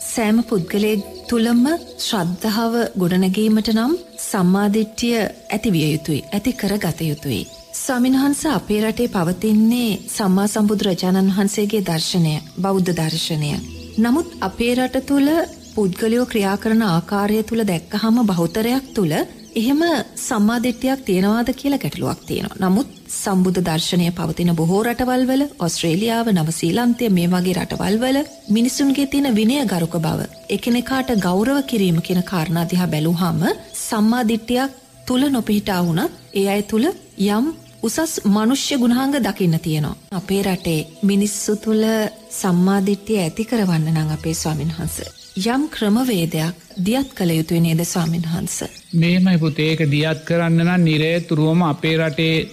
සෑම පුද්ගලය තුළම ශ්‍රද්ධාව ගොඩනැගීමට නම් සම්මාධිට්්‍යය ඇතිවිය යුතුයි ඇති කර ගත යුතුයි. ස්වාමින්වහන්ස අපේ රටේ පවතින්නේ සම්මා සම්බුදුරජාණන් වහන්සේගේ දර්ශනය බෞද්ධ දර්ශනය. නමුත් අපේ රට තුළ පුද්ගලයෝ ක්‍රියා කරන ආකාරය තුළ දැක්කහම බෞතරයක් තුළ එහෙම සම්මාධිට්්‍යයක් තියෙනවාද කියලා ගැටලුවක් තියෙනවා. නමුත් සම්බුද්ධ දර්ශනය පවතින බොහෝ රටවල්වල ඔස්ට්‍රේලියාව නවසීලන්තය මේ වගේ රටවල්වල මිනිසුන්ගේ තියෙන විනය ගරුක බව. එකනෙකාට ගෞරව කිරීම කියෙන කාරණාදිහා බැලූහම සම්මාධිට්්‍යයක් තුළ නොපිහිටා වුණත් ඒ අය තුළ යම් උසස් මනුෂ්‍ය ගුණාංග දකින්න තියෙනවා. අපේ රටේ මිනිස්සු තුළ සම්මාධිට්්‍යය ඇති කරවන්න නං අපේ ස්වාමින් වහන්ස. යම් ක්‍රමවේදයක් දියත් කළ යුතුයි නේද ස්වාමින් වහන්ස. මේමයි පුතේක දියත් කරන්න නම් නිරේතුරුවම අපේ රටේ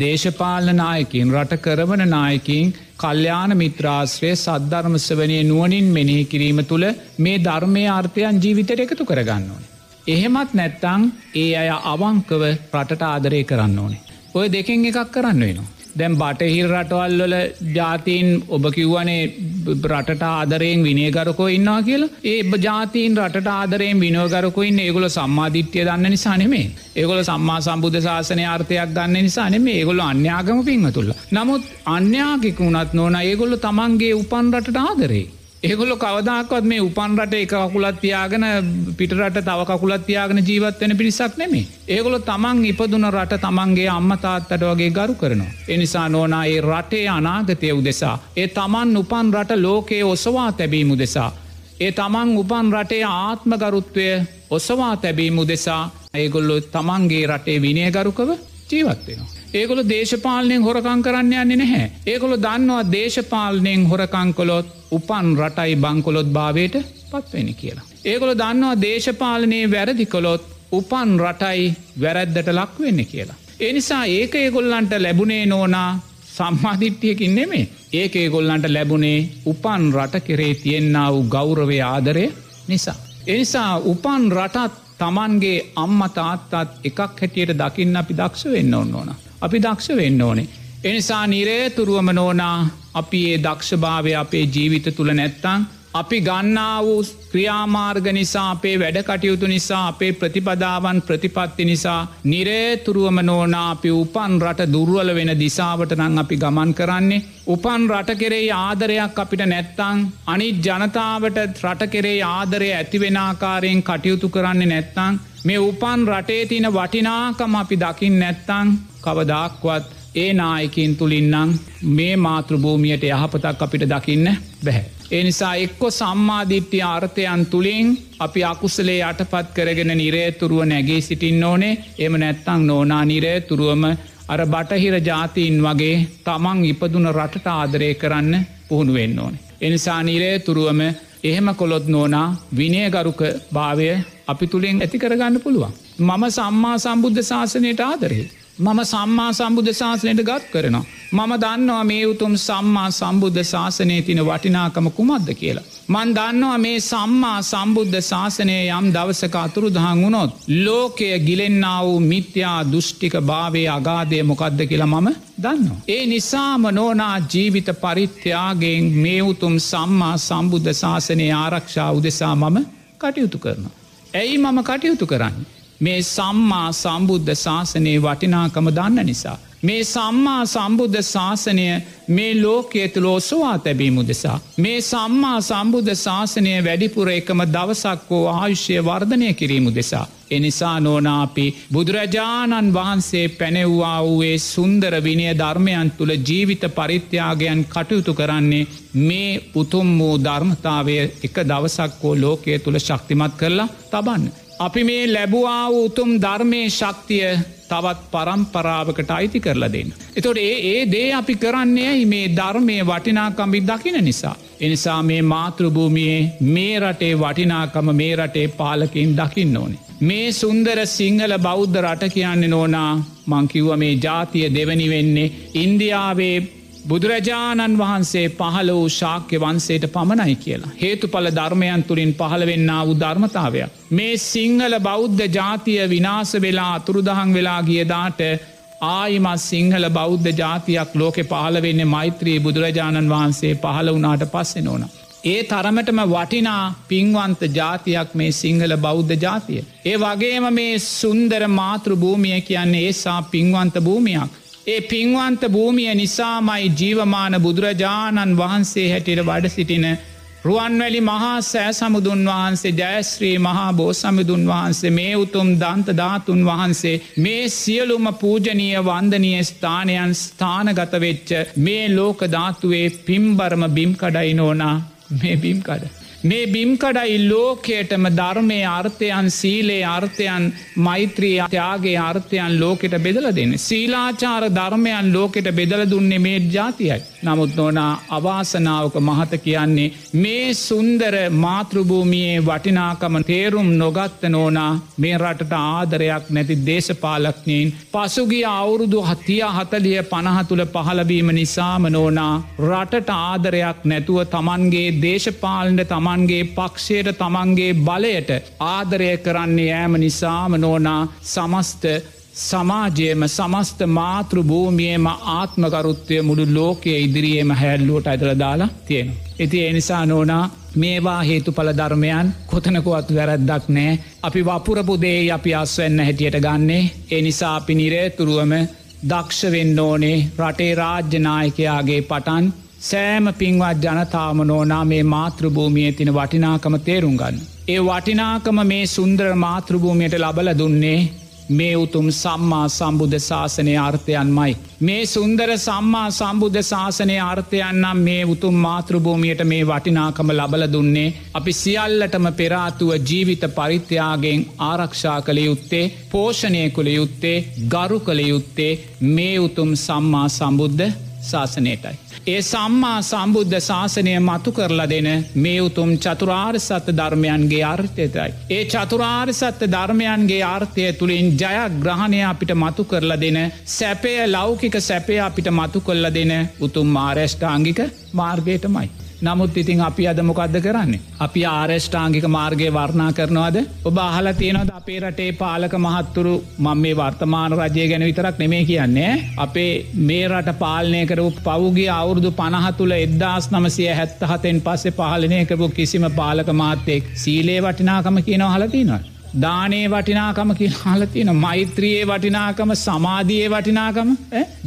දේශපාලන නායකින් රට කරවන නායකින් කල්්‍යාන මිත්‍රාශ්‍රය සද්ධර්මස්වනය නුවනින් මෙනෙහි කිරීම තුළ මේ ධර්මය අර්ථයන් ජීවිතයට එකතු කරගන්න ඕන. එහෙමත් නැත්තං ඒ අය අවංකව රටට ආදරය කරන්න ඕනේ. ඔය දෙකින් එකක් කරන්න වෙනවා. දැම් බටහිල් රටවල්වල ජාතීන් ඔබ කිව්වනේ රටට ආදරයෙන් විනේගරකෝ ඉන්නා කියලා. ඒ ජාතීන් රට ආදරයෙන් විනෝගරකුයින් ඒගොල සම්මාධිත්‍යය දන්න නිසානෙමේ ඒගොල සම්මා සම්බුද්ධ ශාසනය අර්ථයක් ගන්න නිසානෙම ඒගොල්ල අන්‍යාගම පින්ම තුල්ල නමුත් අන්‍යාකික වුණත් නොන ඒගොල්ල තමන්ගේ උපන් රට ආදරේ. ඒගොල්ල කවදක්වත් මේ උපන් රට එක කකුලත් තියාගෙන පිටරට තව කකුලත් තියාගෙන ජීවත් වෙන පිරිසක් නෙමේ. ඒගොල තමන් ඉපදුන රට තමන්ගේ අම්මතාත්තට වගේ ගරු කරනවා. එනිසා නෝනා ඒ රටේ අනාගතය උදෙසා. ඒ තමන් උපන් රට ලෝකයේ ඔසවා තැබීම උදෙසා. ඒ තමන් උපන් රටේ ආත්ම ගරුත්වය ඔසවා තැබීම උදෙසා ඒගොල්ලො තමන්ගේ රටේ විනයගරුකව ජීවත්වෙනවා. ඒගොල දේශපාලනයෙන් හොරකං කරන්න යන්නේ නැහැ. ඒගොල දන්නවා දේශපාලනයෙන් හොරකංකොලොත් උපන් රටයි බංකොලොත් භාවයට පත්වෙන කියලා. ඒගොල දන්නවා දේශපාලනයේ වැරදි කොළොත් උපන් රටයි වැරැද්දට ලක්වෙන්න කියලා. එනිසා ඒක ඒගොල්ලන්ට ලැබුණේ නෝනා සම්මාධිට්්‍යයකින් නෙමේ ඒක ඒගොල්ලන්ට ලැබුණේ උපන් රට කෙරේ තියෙන්න්න වූ ගෞරවය ආදරය නිසා. එනිසා උපන් රටත් තමන්ගේ අම්ම තාත්තත් එකක් හැටියට දකින්න අපි දක්ෂ වෙන්න ඔන්න ඕන. අපි දක්ෂ වෙන්න ඕනේ. එනිසා නිරේතුරුවම නෝනා අපි ඒ දක්ෂභාවය අපේ ජීවිත තුළ නැත්තං. අපි ගන්නා වූ ක්‍රියාමාර්ග නිසා අපේ වැඩ කටයුතු නිසා අපේ ප්‍රතිපදාවන් ප්‍රතිපත්ති නිසා නිරේතුරුවම නෝනා අපි උපන් රට දුර්වල වෙන දිසාවට නං අපි ගමන් කරන්නේ. උපන් රට කෙරේ ආදරයක් අපිට නැත්තං. අනි ජනතාවට රට කෙරේ ආදරය ඇතිවෙනආකාරයෙන් කටයුතු කරන්නේ නැත්තං. මේ උපන් රටේ තින වටිනාකම අපි දකිින් නැත්තං. කවදක්වත් ඒ නායකින් තුළින්නම් මේ මාතෘභූමියයට යහපතක් අපිට දකින්න බැහැ. ඒ නිසා එක්කො සම්මාධිට්්‍ය ආර්ථයන් තුළින් අපි අකුසලේ යටපත් කරගෙන නිරේතුරුව නැගේ සිටින්න ඕනේ එම නැත්තං නෝනා නිරේතුරුවම අර බටහිර ජාතීන් වගේ තමන් ඉපදුන රටට ආදරය කරන්න පුහුණු වෙන්න ඕනේ. එනිසා නිරේතුරුවම එහෙම කොළොත් නෝනා විනයගරුක භාවය අපි තුළින් ඇති කරගන්න පුළුවන්. මම සම්මා සම්බුද්ධ ශාසනයට ආදරේ. මම සම්මා සම්බුද්ධ ශාසනයට ගත් කරනවා. මම දන්නවා මේ උතුම් සම්මා සම්බුද්ධ ශාසනය තින වටිනාකම කුමක්ද කියලා. මන් දන්නවා මේ සම්මා සම්බුද්ධ ශාසනය යම් දවසක අතුරු දහන් වුණොත්. ලෝකය ගිලෙන්න්නා වූ මිත්‍යා දුෘෂ්ටික භාවය අගාදය මොකක්ද කියලා මම දන්නවා. ඒ නිසාම නෝනා ජීවිත පරිත්‍යයාගෙන් මේ උතුම් සම්මා සම්බුද්ධ ශාසනය ආරක්ෂා උදෙසා මම කටයුතු කරනවා. ඇයි මම කටයුතු කරන්න. මේ සම්මා සම්බුද්ධ ශාසනයේ වටිනාකම දන්න නිසා. මේ සම්මා සම්බුද්ධ ශාසනය මේ ලෝකයේ තුළ ඔසවා තැබීම දෙසා. මේ සම්මා සම්බුද්ධ ශාසනය වැඩිපුර එකම දවසක් වෝ ආයුෂ්‍යය වර්ධනය කිරීම දෙසා. එනිසා නෝනාපි බුදුරජාණන් වහන්සේ පැනෙව්වා වූයේ සුන්දර විනය ධර්මයන් තුළ ජීවිත පරිත්‍යාගයන් කටයුතු කරන්නේ මේ උතුම් වූ ධර්මතාවය එක දවසක් වෝ ලෝකයේ තුළ ශක්තිමත් කරලා තබන්න. අපි මේ ලැබවා උතුම් ධර්මය ශක්තිය තවත් පරම්පරාවකට අයිති කරලා දෙන්න. එතොට ඒ ඒ දේ අපි කරන්නේ මේ ධර්මය වටිනාකම්බි දකින නිසා. එනිසා මේ මාතෘභූමියයේ මේ රටේ වටිනාකම මේ රටේ පාලකින් දකින්න ඕනේ. මේ සුන්දර සිංහල බෞද්ධ රට කියන්නේ නෝනා මංකිව්ව මේ ජාතිය දෙවනි වෙන්නේ ඉන්දියාවේ බුදුරජාණන් වහන්සේ පහළ වූ ශාක්‍ය වන්සේට පමණයි කියලා. හේතුඵල ධර්මයන් තුළින් පහළවෙන්න වූ ධර්මතාවයක්. මේ සිංහල බෞද්ධ ජාතිය විනාස වෙලා අතුරුදහන් වෙලා ගියදාට ආයිමත් සිංහල බෞද්ධ ජාතියක් ලෝකෙ පහළ වෙන්නේ මෛත්‍රී බුදුරජාණන් වහන්සේ පහළ වනාට පස්සෙ නොන. ඒ තරමටම වටිනා පින්වන්ත ජාතියක් මේ සිංහල බෞද්ධ ජාතිය. ඒ වගේම මේ සුන්දර මාතෘ භූමිය කියන්නේ ඒසා පින්වන්ත භූමියක්. ඒ පින්වන්ත භූමිය නිසාමයි ජීවමාන බුදුරජාණන් වහන්සේ හැටියට වඩ සිටින රුවන්වැලි මහා සෑ සමුදුන් වහන්සේ ජයශ්‍රී මහා බෝ සමිදුන් වහන්සේ මේ උතුම් දන්ත ධාතුන් වහන්සේ මේ සියලුම පූජනීය වන්දනය ස්ථානයන් ස්ථානගතවෙච්ච මේ ලෝක ධාතුවේ පිම්බරම බිම්කඩයි නෝනා මේ බිම්කඩ. මේ බිම්කඩයි ලෝකයටම ධර්මය අර්ථයන් සීලේ අර්ථයන් මෛත්‍රී අත්‍යයාගේ අර්ථයන් ලෝකෙට බෙදල දෙන්න. සීලාචාර ධර්මයන් ලෝකෙට බෙදල දුන්නේ මේ ජාතියයි. නමුත් නොනා අවාසනාවක මහත කියන්නේ මේ සුන්දර මාතෘභූමියයේ වටිනාකම තේරුම් නොගත්ත නෝනා මේ රටට ආදරයක් නැති දේශපාලක්ඥයින් පසුගිය අවුරුදු හතිය හතලිය පණහතුළ පහලබීම නිසාම නෝනා රටට ආදරයක් නැතුව තමන්ගේ දේශපාලට තමන්ගේ පක්ෂයට තමන්ගේ බලයට ආදරය කරන්නේ ෑම නිසාම නෝනා සමස්ත සමාජයම සමස්ත මාතෘ භූමියම ආත්මකරුත්වය මුළු ලෝකයේ ඉදිරියේම හැල්ලුවට ඇදල දාලා තියෙන. ඉති එනිසා නෝනා මේවා හේතු පල ධර්මයන් කොතනකුවත් වැරැද්දක් නෑ අපි වපුරපුදේ අපි අස්වන්න හැටියට ගන්නේ ඒ නිසා අපි නිරේතුරුවම දක්ෂවෙන්න ඕනේ රටේ රාජ්‍යනායකයාගේ පටන් සෑම පින්වත් ජනතාම නෝනා මේ මාතෘභූමිය තින වටිනාකම තේරුම් ගන්න. ඒ වටිනාකම මේ සුන්දර මාතෘභූමියට ලබල දුන්නේ මේ උතුම් සම්මා සම්බුද්ධ ශාසනය අර්ථයන්මයි. මේ සුන්දර සම්මා සම්බුද්ධ ශාසනය අර්ථයන්නම් මේ උතුම් මාතෘභූමියයට මේ වටිනාකම ලබල දුන්නේ. අපි සියල්ලටම පෙරාතුව ජීවිත පරිත්‍යයාගෙන් ආරක්ෂා කළ යුත්තේ පෝෂණය කළ යුත්තේ ගරු කළ යුත්තේ මේ උතුම් සම්මා සම්බුද්ධ ශාසනයටයි. ඒ සම්මා සම්බුද්ධ ශාසනය මතු කරලා දෙන මේ උතුම් චතුරාර් සත්‍ය ධර්මයන්ගේ අර්ථයතයි. ඒ චතුරාර් සත්‍ය ධර්මයන්ගේ ආර්ථය තුළින් ජයක් ග්‍රහණය අපිට මතු කරලා දෙන සැපය ලෞකික සැපය අපිට මතු කොල්ල දෙන උතුම් මාරේෂ්ඨාංගික මාර්ගයටමයි. නමුත් ඉතින් අපි අද මොකක්ද කරන්නේ. අපි ආරේෂ්ඨාංගික මාර්ගය වර්ණා කරනවාද ඔබ අහල තියෙනවද අපේ රටේ පාලක මහත්තුරු මං මේ වර්තමාන රජය ගැන විතරක් නෙමේ කියන්නේ. අපේ මේ රට පාලනය කරපු පවුගේ අවුරුදු පනහතුළ එද්දාස් නමසය හැත්ත හතෙන් පස්සේ පාලනය කරපු කිසිම පාලක මාත්තෙක් සීලේ වටිනාකම කියනව හලතිනවා. දානේ වටිනාකම කිය හලතින මෛත්‍රයේ වටිනාකම සමාධයේ වටිනාකම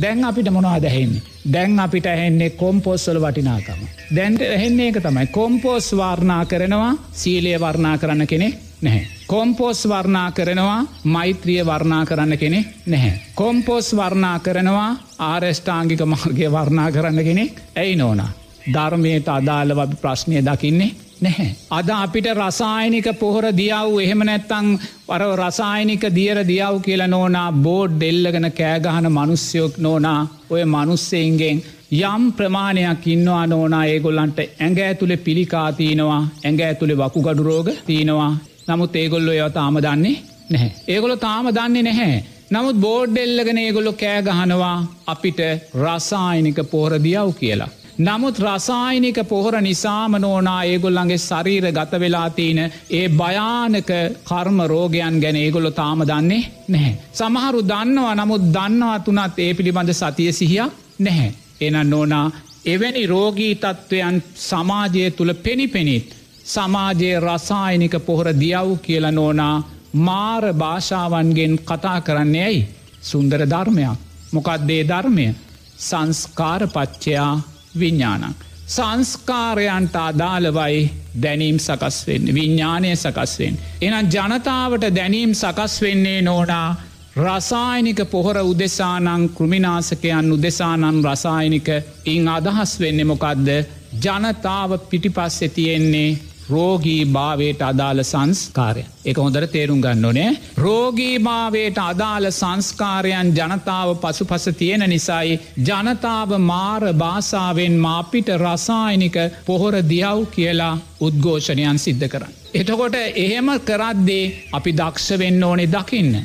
දැන් අපිට මොනවා දැහෙන්නේ. දැන් අපිට ඇහෙන්නේ කොම්පෝස්සල වටිනාකම. දැන්ට ඇහෙන්නේ එක තමයි කොම්පෝස් වාර්ණා කරනවා සීලය වර්ණා කරන්න කෙනෙ නැහැ. කොම්පෝස් වර්ණා කරනවා මෛත්‍රිය වර්ණා කරන්න කෙනෙ නැහැ. කොම්පෝස් වර්ණා කරනවා ආරෙෂ්ඨාංගික මාර්ගය වර්ණා කරන්න කෙනෙක් ඇයි නෝනා. ධර්මයට අදාළ වබි ප්‍රශ්නය දකින්නේ නැහැ. අද අපිට රසායනික පොහොර දියව් එහෙම නැත්තං වර රසායනික දියර දියව් කියල නෝනා බෝඩ් දෙල්ලගෙන කෑගහන මනුස්්‍යයොක් නෝනා ඔය මනුස්සෙන්ගෙන් යම් ප්‍රමාණයක් ඉන්නවා නෝනා ඒගොල්ලන්ට ඇඟ ඇතුළෙ පිළිකාතිනවා ඇඟ ඇතුළෙ වකු ගඩුරෝග තියෙනවා නමුත් ඒගොල්ලො ඒව තාම දන්නේ නැහැ. ඒගොලො තාම දන්නේ නැහැ. නමුත් බෝඩ්ඩෙල්ලගෙන ඒගොල්ලො කෑගහනවා අපිට රසායනික පෝර දියව් කියලා. නමුත් රසායනික පොහොර නිසාම නෝනා ඒගොල්ලන්ගේ ශරීර ගත වෙලා තියෙන ඒ භයානක කර්ම රෝගයන් ගැන ඒගොල්ලො තාම දන්නේ නැහැ. සමහරු දන්නවා නමුත් දන්නවා තුනත් ඒ පිළිබඳ සතිය සිහිය නැහැ. එන නෝනා එවැනි රෝගී තත්ත්වයන් සමාජය තුළ පෙනිපෙනිත්. සමාජයේ රසායනික පොහොර දියව් කියල නෝනා මාර භාෂාවන්ගෙන් කතා කරන්නේ ඇයි සුන්දර ධර්මයක් මොකක්දේ ධර්මය සංස්කාරපච්චයා විඤ්ඥානක්. සංස්කාරයන්ට අදාළවයි දැනීම් සකස් වෙන්න විඤ්ඥානය සකස්වෙන්. එන ජනතාවට දැනීම් සකස් වෙන්නේ නෝනා රසායනික පොහොර උදෙසානං කෘමිනාසකයන් උදෙසානන් රසායනික ඉං අදහස් වෙන්න මොකක්ද ජනතාව පිටිපස්සෙ තියෙන්නේ රෝගී භාවයට අදාළ සංස්කාරය. එක හොඳර තේරුම් ගන්න ඕනේ. රෝගී භාවයට අදාළ සංස්කාරයන් ජනතාව පසු පස තියෙන නිසයි ජනතාව මාර භාසාාවෙන් මාපිට රසායනික පොහොර දියව් කියලා උද්ඝෝෂණයන් සිද්ධ කරන්න. එතකොට එහෙම කරද්දේ අපි දක්ෂ වෙන්න ඕනේ දකින්න.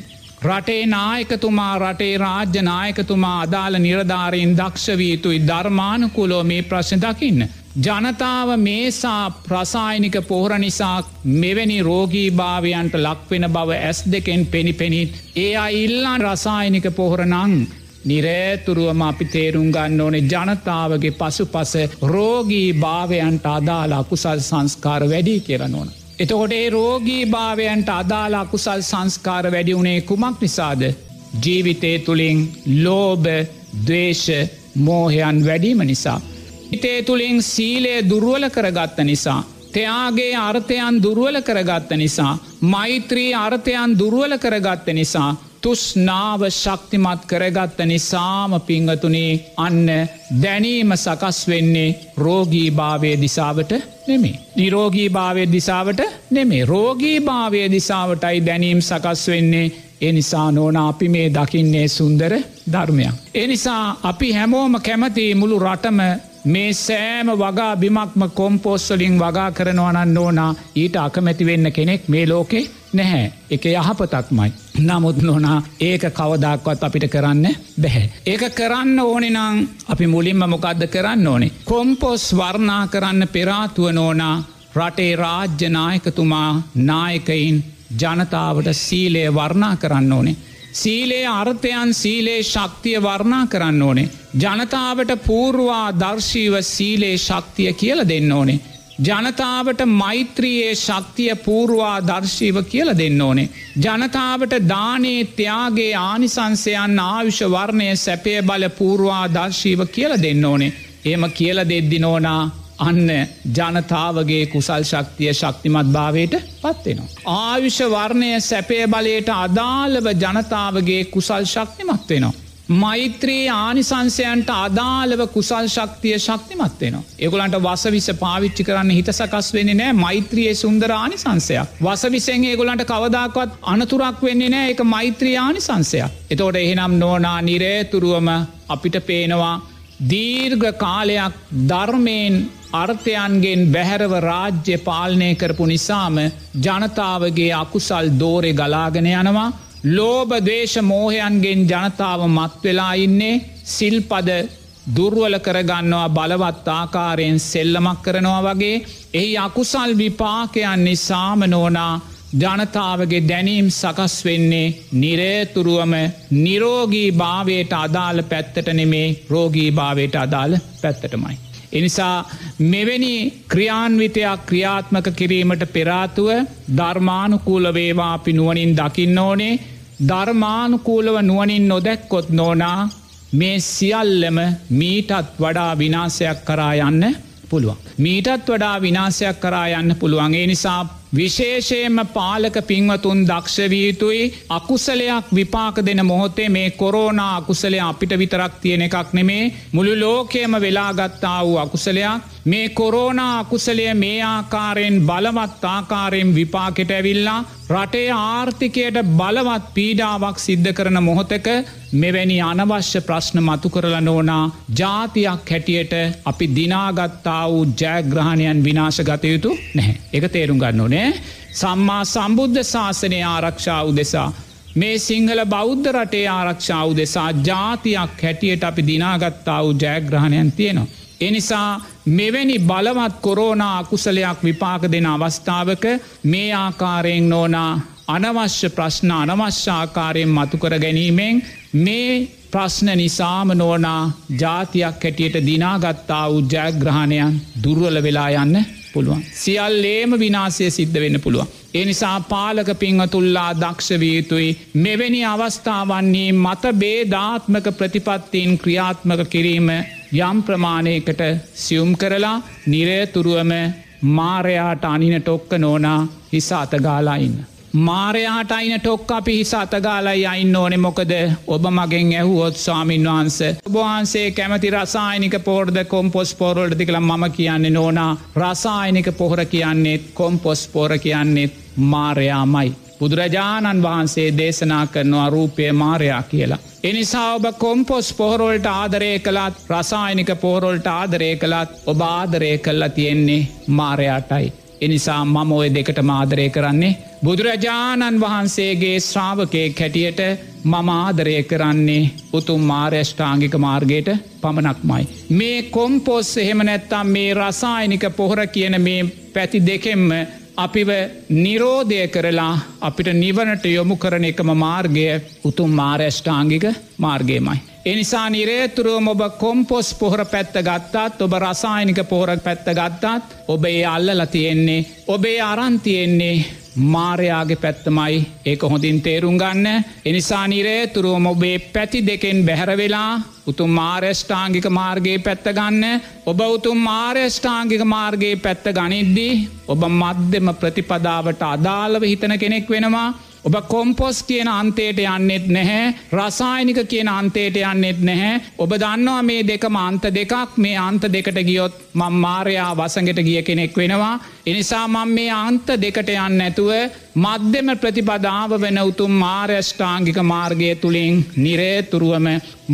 රටේ නායකතුමා රටේ රාජ්‍ය නායකතුමා අදාළ නිරධාරයෙන් දක්ෂවීතුයි ධර්මානකුලෝ මේ ප්‍රශ්න දකින්න. ජනතාව මේසා ප්‍රසායනික පොහර නිසා මෙවැනි රෝගී භාවයන්ට ලක්වෙන බව ඇස් දෙකෙන් පෙනිපෙනිත් ඒ අයිල්ලාන් රසායනික පොහොර නං නිරේතුරුවම අපි තේරුම් ගන්න ඕනේ ජනතාවගේ පසු පස රෝගී භාවයන්ට අදාලා කුසල් සංස්කාර වැඩි කියරන ඕන. එතකොට ඒ රෝගී භාවයන්ට අදාලා කුසල් සංස්කාර වැඩි වුණේ කුමක් නිසාද. ජීවිතය තුළින් ලෝබ දවේශ මෝහයන් වැඩීම නිසා. හිතේ තුළින් සීලය දුරුවල කරගත්ත නිසා. තයාගේ අර්ථයන් දුරුවල කරගත්ත නිසා. මෛත්‍රී අර්ථයන් දුරුවල කරගත්ත නිසා. තුස්නාව ශක්තිමත් කරගත්ත නිසාම පිංහතුනේ අන්න දැනීම සකස් වෙන්නේ රෝගී භාවය දිසාවට නෙමේ. නිරෝගී භාවය දිසාවට නෙමේ රෝගී භාවය දිසාවටයි දැනීම් සකස් වෙන්නේ ඒ නිසා නෝන අපි මේ දකින්නේ සුන්දර ධර්මයක්. එනිසා අපි හැමෝම කැමති මුළු රටම මේ සෑම වගා බිමක්ම කොම්පෝස්සලින් වගා කරනවනන්න ඕනා ඊට අකමැති වෙන්න කෙනෙක් මේ ලෝකේ නැහැ එක යහපතක්මයි. නමුත් නොනා ඒක කවදක්වත් අපිට කරන්න බැහැ. ඒක කරන්න ඕනෙනං අපි මුලින්ම මොකක්ද කරන්න ඕනේ. කොම්පොස් වර්ණා කරන්න පෙරාතුව නෝනා රටේ රාජ්‍යනායකතුමා නායකයින් ජනතාවට සීලය වර්ණා කරන්න ඕනේ. සීලේ අර්ථයන් සීලේ ශක්තිය වර්ණා කරන්න ඕනේ. ජනතාවට පූර්වා දර්ශීව සීලේ ශක්තිය කියල දෙන්න ඕනේ. ජනතාවට මෛත්‍රයේ ශක්තිය පූර්වා දර්ශීව කියල දෙන්න ඕනේ. ජනතාවට දානේ ත්‍යයාගේ ආනිසංසයන් ආවිෂ වර්ණය සැපය බල පූර්වා දර්ශීව කියල දෙන්න ඕනේ. එම කියල දෙද්දි නෝනා අන්න ජනතාවගේ කුසල් ශක්තිය ශක්තිමත් භාවයට පත්වෙනවා. ආවිෂ වර්ණය සැපේ බලයට අදාළව ජනතාවගේ කුසල් ශක්තිමත් වෙනවා. මෛත්‍රී ආනිසංසයන්ට අදාළව කුසල් ශක්තිය ශක්තිමත්වෙනවා. එගුලන්ට වසවිස පාවිච්චි කරන්න හිත සකස් වෙන්නේ නෑ මෛත්‍රියයේ සුන්දර ආනිසංසයක්. වසවිසෙන් ඒගොලන්ට කවදක්වත් අනතුරක් වෙන්නේ නෑ එක මෛත්‍රී ආනිසංසයක්. එතෝට එහෙනම් නෝනා නිරේතුරුවම අපිට පේනවා දීර්ඝ කාලයක් ධර්මයෙන් අර්ථයන්ගෙන් බැහැරව රාජ්‍ය පාලනය කරපු නිසාම ජනතාවගේ අකුසල් දෝරෙ ගලාගෙන යනවා. ලෝබ දේශ මෝහයන්ගෙන් ජනතාව මත්වෙලා ඉන්නේ. සිල්පද දුර්වල කරගන්නවා බලවත් ආකාරයෙන් සෙල්ලමක් කරනවා වගේ. එහි අකුසල් විපාකයන් නිසාම නෝනා ජනතාවගේ දැනීම් සකස් වෙන්නේ නිරේතුරුවම නිරෝගී භාවයට අදාළ පැත්තට නෙමේ රෝගී භාවයට අදාළ පැත්තටමයි. එනිසා මෙවැනි ක්‍රියාන්විතයක් ක්‍රියාත්මක කිරීමට පෙරාතුව ධර්මානුකූල වේවා අපි නුවනින් දකින්න ඕනේ ධර්මානුකූලව නුවනින් නොදැක්කොත් නෝනා මේ සියල්ලම මීටත් වඩා විනාසයක් කරා යන්න පුළුවන්. මීටත් වඩා විනාසයක් කරා යන්න පුළුවන් ඒ නිසා විශේෂයෙන්ම පාලක පින්වතුන් දක්ෂවීතුයි අකුසලයක් විපාක දෙන මොහොතේ මේ කොරෝනා අකුසලය අපිට විතරක් තියෙන එකක් නෙමේ. මුළු ලෝකයම වෙලාගත්තා වූ අකුසලයක්. මේ කොරෝනා අකුසලය මේ ආකාරයෙන් බලවත් ආකාරයෙන් විපාකෙට ඇවිල්ලා රටේ ආර්ථිකයට බලවත් පීඩාවක් සිද්ධ කරන මොහොතක මෙවැනි අනවශ්‍ය ප්‍රශ්න මතු කරල නෝනා ජාතියක් හැටියට අපි දිනාගත්තා වූ ජයග්‍රහණයන් විනාශ ගතයුතු නැහැ එක තේරුම් ගන්න ඕනේ සම්මා සම්බුද්ධ ශාසනය ආරක්ෂාව දෙසා මේ සිංහල බෞද්ධ රටේ ආරක්ෂාව දෙසා ජාතියක් හැටියට අපි දිනාගත්තා වූ ජයග්‍රහණයන් තියෙනවා. එනිසා මෙවැනි බලවත් කොරෝනා අකුසලයක් විපාක දෙන අවස්ථාවක මේ ආකාරයෙන් නෝනා අනවශ්‍ය ප්‍රශ්න අනවශ්‍යාකාරයෙන් මතුකර ගැනීමෙන් මේ ප්‍රශ්න නිසාම නෝනා ජාතියක් හැටියට දිනාගත්තා වූ ජයග්‍රහණයන් දුර්වල වෙලා යන්න පුළුවන්. සියල්ලේම විනාසය සිද්ධ වෙන්න පුළුවන්. එනිසා පාලක පිංහතුල්ලා දක්ෂවයුතුයි මෙවැනි අවස්ථාවන්නේ මත බේධාත්මක ප්‍රතිපත්තිීන් ක්‍රියාත්මක කිරීම යම් ප්‍රමාණයකට සියුම් කරලා නිරේතුරුවම මාරයාට අනින ටොක්ක නෝනා හිස අතගාලාඉන්න. මාරයාට අයින ටොක් අපි හිස අතගාලයි අයින්න ඕනෙ මොකද ඔබ මගෙන් ඇහුවොත් ස්වාමීන් වහන්ස. ඔබහන්සේ කැමති රසායනික පෝර්ද කොම්පොස් පෝරල්ඩදි කළ මම කියන්නේ නෝනා රසායනික පොහොර කියන්නේෙත් කොම්පොස් පෝර කියන්නෙත් මාරයාමයි. බුදුරජාණන් වහන්සේ දේශනා කරනවා රූපය මාරයා කියලා. එනිසා ඔබ කොම්පොස් පොහොරොල්ට ආදරය කළත් රසායනික පොහොරොල්ට ආදරය කළත් ඔබ ආදරය කල්ලා තියෙන්නේ මාරයාටයි. එනිසා මම ඔය දෙකට මාදරය කරන්නේ බුදුරජාණන් වහන්සේගේ ශ්‍රාවකයෙක් හැටියට මම ආදරය කරන්නේ උතුම් මාර්යෂ්ඨාංගික මාර්ගයට පමණක්මයි. මේ කොම්පොස් එහෙම නැත්තම් මේ රසායනික පොහොර කියන මේ පැති දෙකෙම්ම අපිව නිරෝධය කරලා අපිට නිවනට යොමු කරන එකම මාර්ගය උතුම් මාර්යෂ්ඨාංගික මාර්ගයමයි. එනිසා නිරේතුරුවම ඔබ කොම්පොස් පොහොර පැත්ත ගත්තාත් ඔබ රසායනික පොහොර පැත්ත ගත්තාත් ඔබ ඒ අල්ලල තියෙන්නේ ඔබේ අරන්තියෙන්නේ මාරයාගේ පැත්තමයි ඒක හොඳින් තේරුම් ගන්න. එනිසා නිරේ තුරුවම ඔබේ පැති දෙකෙන් බැහැරවෙලා උතුම් මාර්යෂ්ඨාංගික මාර්ගයේ පැත්ත ගන්න. ඔබ උතුම් මාර්යෂ්ඨාංගික මාර්ගයේ පැත්ත ගනිද්දී ඔබ මධ්‍යම ප්‍රතිපදාවට අදාළව හිතන කෙනෙක් වෙනවා. ඔබ කොම්පොස් කියන අන්තයට යන්නෙත් නැහැ රසායනික කියන අන්තයට යන්නෙත් නැහැ. ඔබ දන්නවා මේ දෙක මන්ත දෙකක්. මේ අන්ත දෙකට ගියොත් මං මාරයා වසඟට ගිය කෙනෙක් වෙනවා. එනිසා මං මේ අන්ත දෙකට යන්න ඇතුව මධ්‍යම ප්‍රතිපදාව වෙන උතුම් මාර්යෂ්ඨාංගික මාර්ගය තුළින් නිරේතුරුවම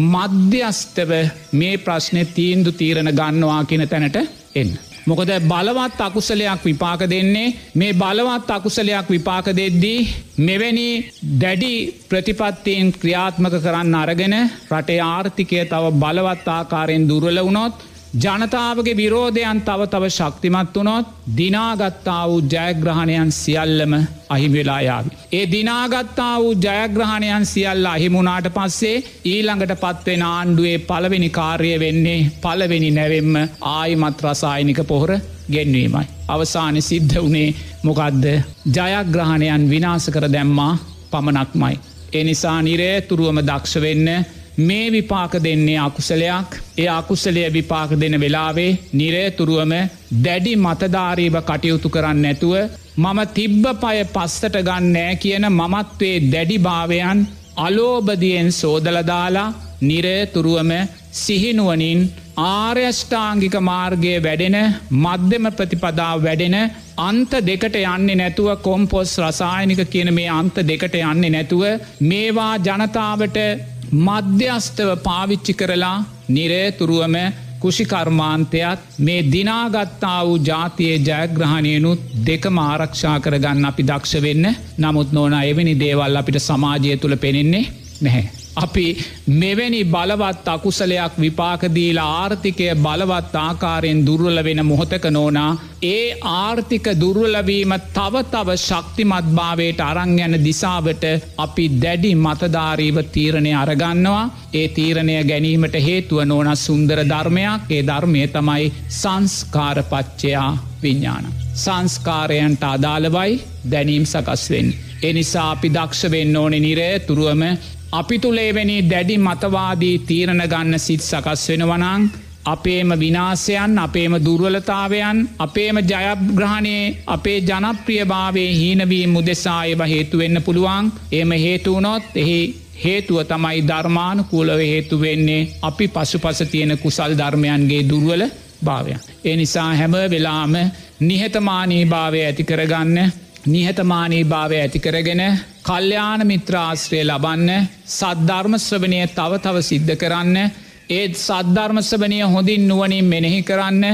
මධ්‍යස්තව මේ ප්‍රශ්නය තීන්දු තීරණ ගන්නවා කියන තැනට එන්න. මොකද බලවත් අකුසලයක් විපාක දෙන්නේ මේ බලවත් අකුසලයක් විපාක දෙද්දී මෙවැනි දැඩි ප්‍රතිපත්තියෙන් ක්‍රියාත්මක කරන්න අරගෙන රටේ ආර්ථිකය තව බලවත් ආකාරයෙන් දුරල වුණොත් ජනතාවගේ විරෝධයන් තව තව ශක්තිමත් වනොත් දිනාගත්තා වූ ජයග්‍රහණයන් සියල්ලම අහිමිවෙලායාවි. ඒ දිනාගත්තා වූ ජයග්‍රහණයන් සියල්ල අහිමුණට පස්සේ ඊළඟට පත්වෙන ආණ්ඩුවේ පළවෙනි කාර්ය වෙන්නේ පලවෙනි නැවෙම්ම ආයිමත් රසායනික පොහොර ගෙන්වීමයි. අවසානය සිද්ධ වනේ මොකක්ද ජයග්‍රහණයන් විනාස කර දැම්මා පමණක්මයි. එනිසා නිරේ තුරුවම දක්ෂ වෙන්න මේ විපාක දෙන්නේ අකුසලයක්. ඒ අකුසලය විපාක දෙන වෙලාවේ නිරේතුරුවම දැඩි මතධාරීව කටයුතු කරන්න නැතුව මම තිබ්බ පය පස්සට ගන්නෑ කියන මමත්වේ දැඩි භාවයන් අලෝබදියෙන් සෝදලදාලා නිරේතුරුවම සිහිනුවනින් ආර්යෂ්ඨාංගික මාර්ගය වැඩෙන මධ්‍යම ප්‍රතිපදාව වැඩෙන අන්ත දෙකට යන්නේ නැතුව කොම්පොස් රසායනික කියන මේ අන්ත දෙකට යන්නේ නැතුව මේවා ජනතාවට මධ්‍යස්තව පාවිච්චි කරලා නිරේතුරුවම කුෂිකර්මාන්තයත් මේ දිනාගත්තා වූ ජාතියේ ජයග්‍රහණයනුත් දෙකම ආරක්ෂා කරගන්න අපි දක්ෂ වෙන්න නමුත් නෝන එවැනි දේවල් අපිට සමාජය තුළ පෙනෙන්නේ නැහැ. අපි මෙවැනි බලවත් අකුසලයක් විපාකදීල ආර්ථිකය බලවත් ආකාරයෙන් දුර්වල වෙන මොහොතක නෝනා ඒ ආර්ථික දුර්වලවීම තව තව ශක්තිමත් භාවයට අරං යන දිසාවට අපි දැඩි මතධාරීව තීරණය අරගන්නවා ඒ තීරණය ගැනීමට හේතුව නෝන සුන්දර ධර්මයක් ඒ ධර්මය තමයි සංස්කාරපච්චයා විඤ්ඥාන. සංස්කාරයන්ට අදාළවයි දැනීම් සකස්වෙන්. එනිසා අපි දක්ෂ වෙන්න ඕනෙ නිරේ තුරුවම අපි තුළේවැනි දැඩි මතවාදී තීරණ ගන්න සිත් සකස් වෙනවනං අපේම විනාසයන් අපේම දුර්වලතාවයන් අපේම ජයග්‍රහණයේ අපේ ජනප්‍රියභාවේ හීනවී මුදෙසායව හේතුවෙන්න පුළුවන් එම හේතුවනොත් එහි හේතුව තමයි ධර්මාන කූලව හේතු වෙන්නේ අපි පසු පස තියෙන කුසල් ධර්මයන්ගේ දුර්වල භාවයන්. ඒ නිසා හැම වෙලාම නිහතමානී භාවය ඇති කරගන්න නිහතමානී භාවය ඇතිකරගෙන කල්්‍යාන මිත්‍රාශ්‍රය ලබන්න සද්ධර්මශ්‍රවනය තව තව සිද්ධ කරන්න ඒත් සද්ධර්මශ්‍රවනය හොඳින් නුවනින් මෙනෙහි කරන්න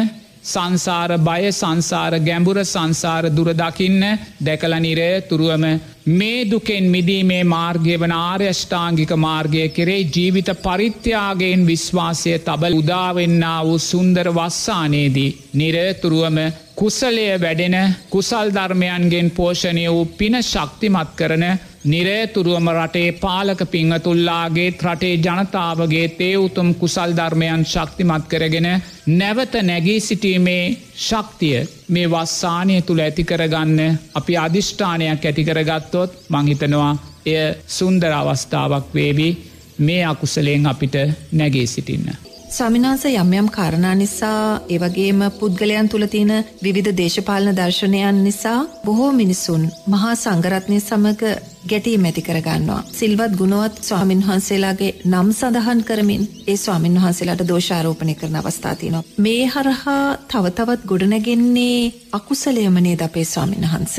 සංසාර බය සංසාර ගැඹුර සංසාර දුරදකින්න දැකල නිරය තුරුවම මේ දුකෙන් මිදීමේ මාර්ගය වන ආර්යෂ්ඨාංගික මාර්ගය කෙරේ ජීවිත පරිත්‍යයාගෙන් විශ්වාසය තබල් උදාවෙන්න වූ සුන්දර වස්සානයේදී නිරතුරුවම කුසලය වැඩෙන කුසල් ධර්මයන්ගෙන් පෝෂණය වූ පින ශක්තිමත් කරන නිරේතුරුවම රටේ පාලක පිංහතුල්ලාගේ රටේ ජනතාවගේ තේ උතුම් කුසල් ධර්මයන් ශක්තිමත් කරගෙන නැවත නැගී සිටීමේ ශක්තිය මේ වස්සානය තුළ ඇතිකරගන්න අපි අධිෂ්ඨානයක් ඇතිකරගත්තොත් මංහිතනවා එය සුන්දර අවස්ථාවක් වේවී මේ අකුසලයෙන් අපිට නැගේ සිටින්න. ස්වාමිනාස යම්යම් කාරණා නිසා ඒවගේම පුද්ගලයන් තුළ තියෙන විවිධ දේශපාලන දර්ශනයන් නිසා බොහෝ මිනිසුන් මහා සංගරත්නය සමඟ ගැටී මැති කරගන්නවා. සිල්වත් ගුණුවත් ස්වාමින් වහන්සේලාගේ නම් සඳහන් කරමින් ඒ ස්වාමින් වහන්සේලාට දෝෂාරෝපණය කරන අවස්ථාතිනවා. මේ හරහා තවතවත් ගොඩනගෙන්නේ අකුසලයමනේ ද අපේ ස්වාමින් වහන්ස.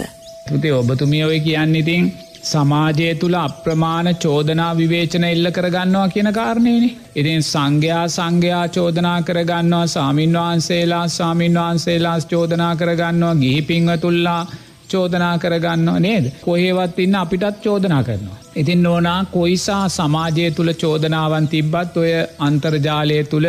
තුතේ ඔබතුමිය ඔය කියන්න ඉතින් සමාජය තුළ අප්‍රමාණ චෝදනා විවේචන එල්ල කරගන්නවා කියන කාරණයනි. ඉතින් සංඝයා සංඝයා චෝදනා කරගන්නවා සාමීන් වහන්සේලා සාමීන් වහන්සේලා චෝදනා කරගන්නවා ගිහි පිංහ තුල්ලා චෝදනා කරගන්නවා නේද. කොහේවත් ඉන්න අපිටත් චෝදනා කරනවා. ඉතින් ඕනා කොයිසා සමාජය තුළ චෝදනාවන් තිබ්බත් ඔය අන්තර්ජාලය තුළ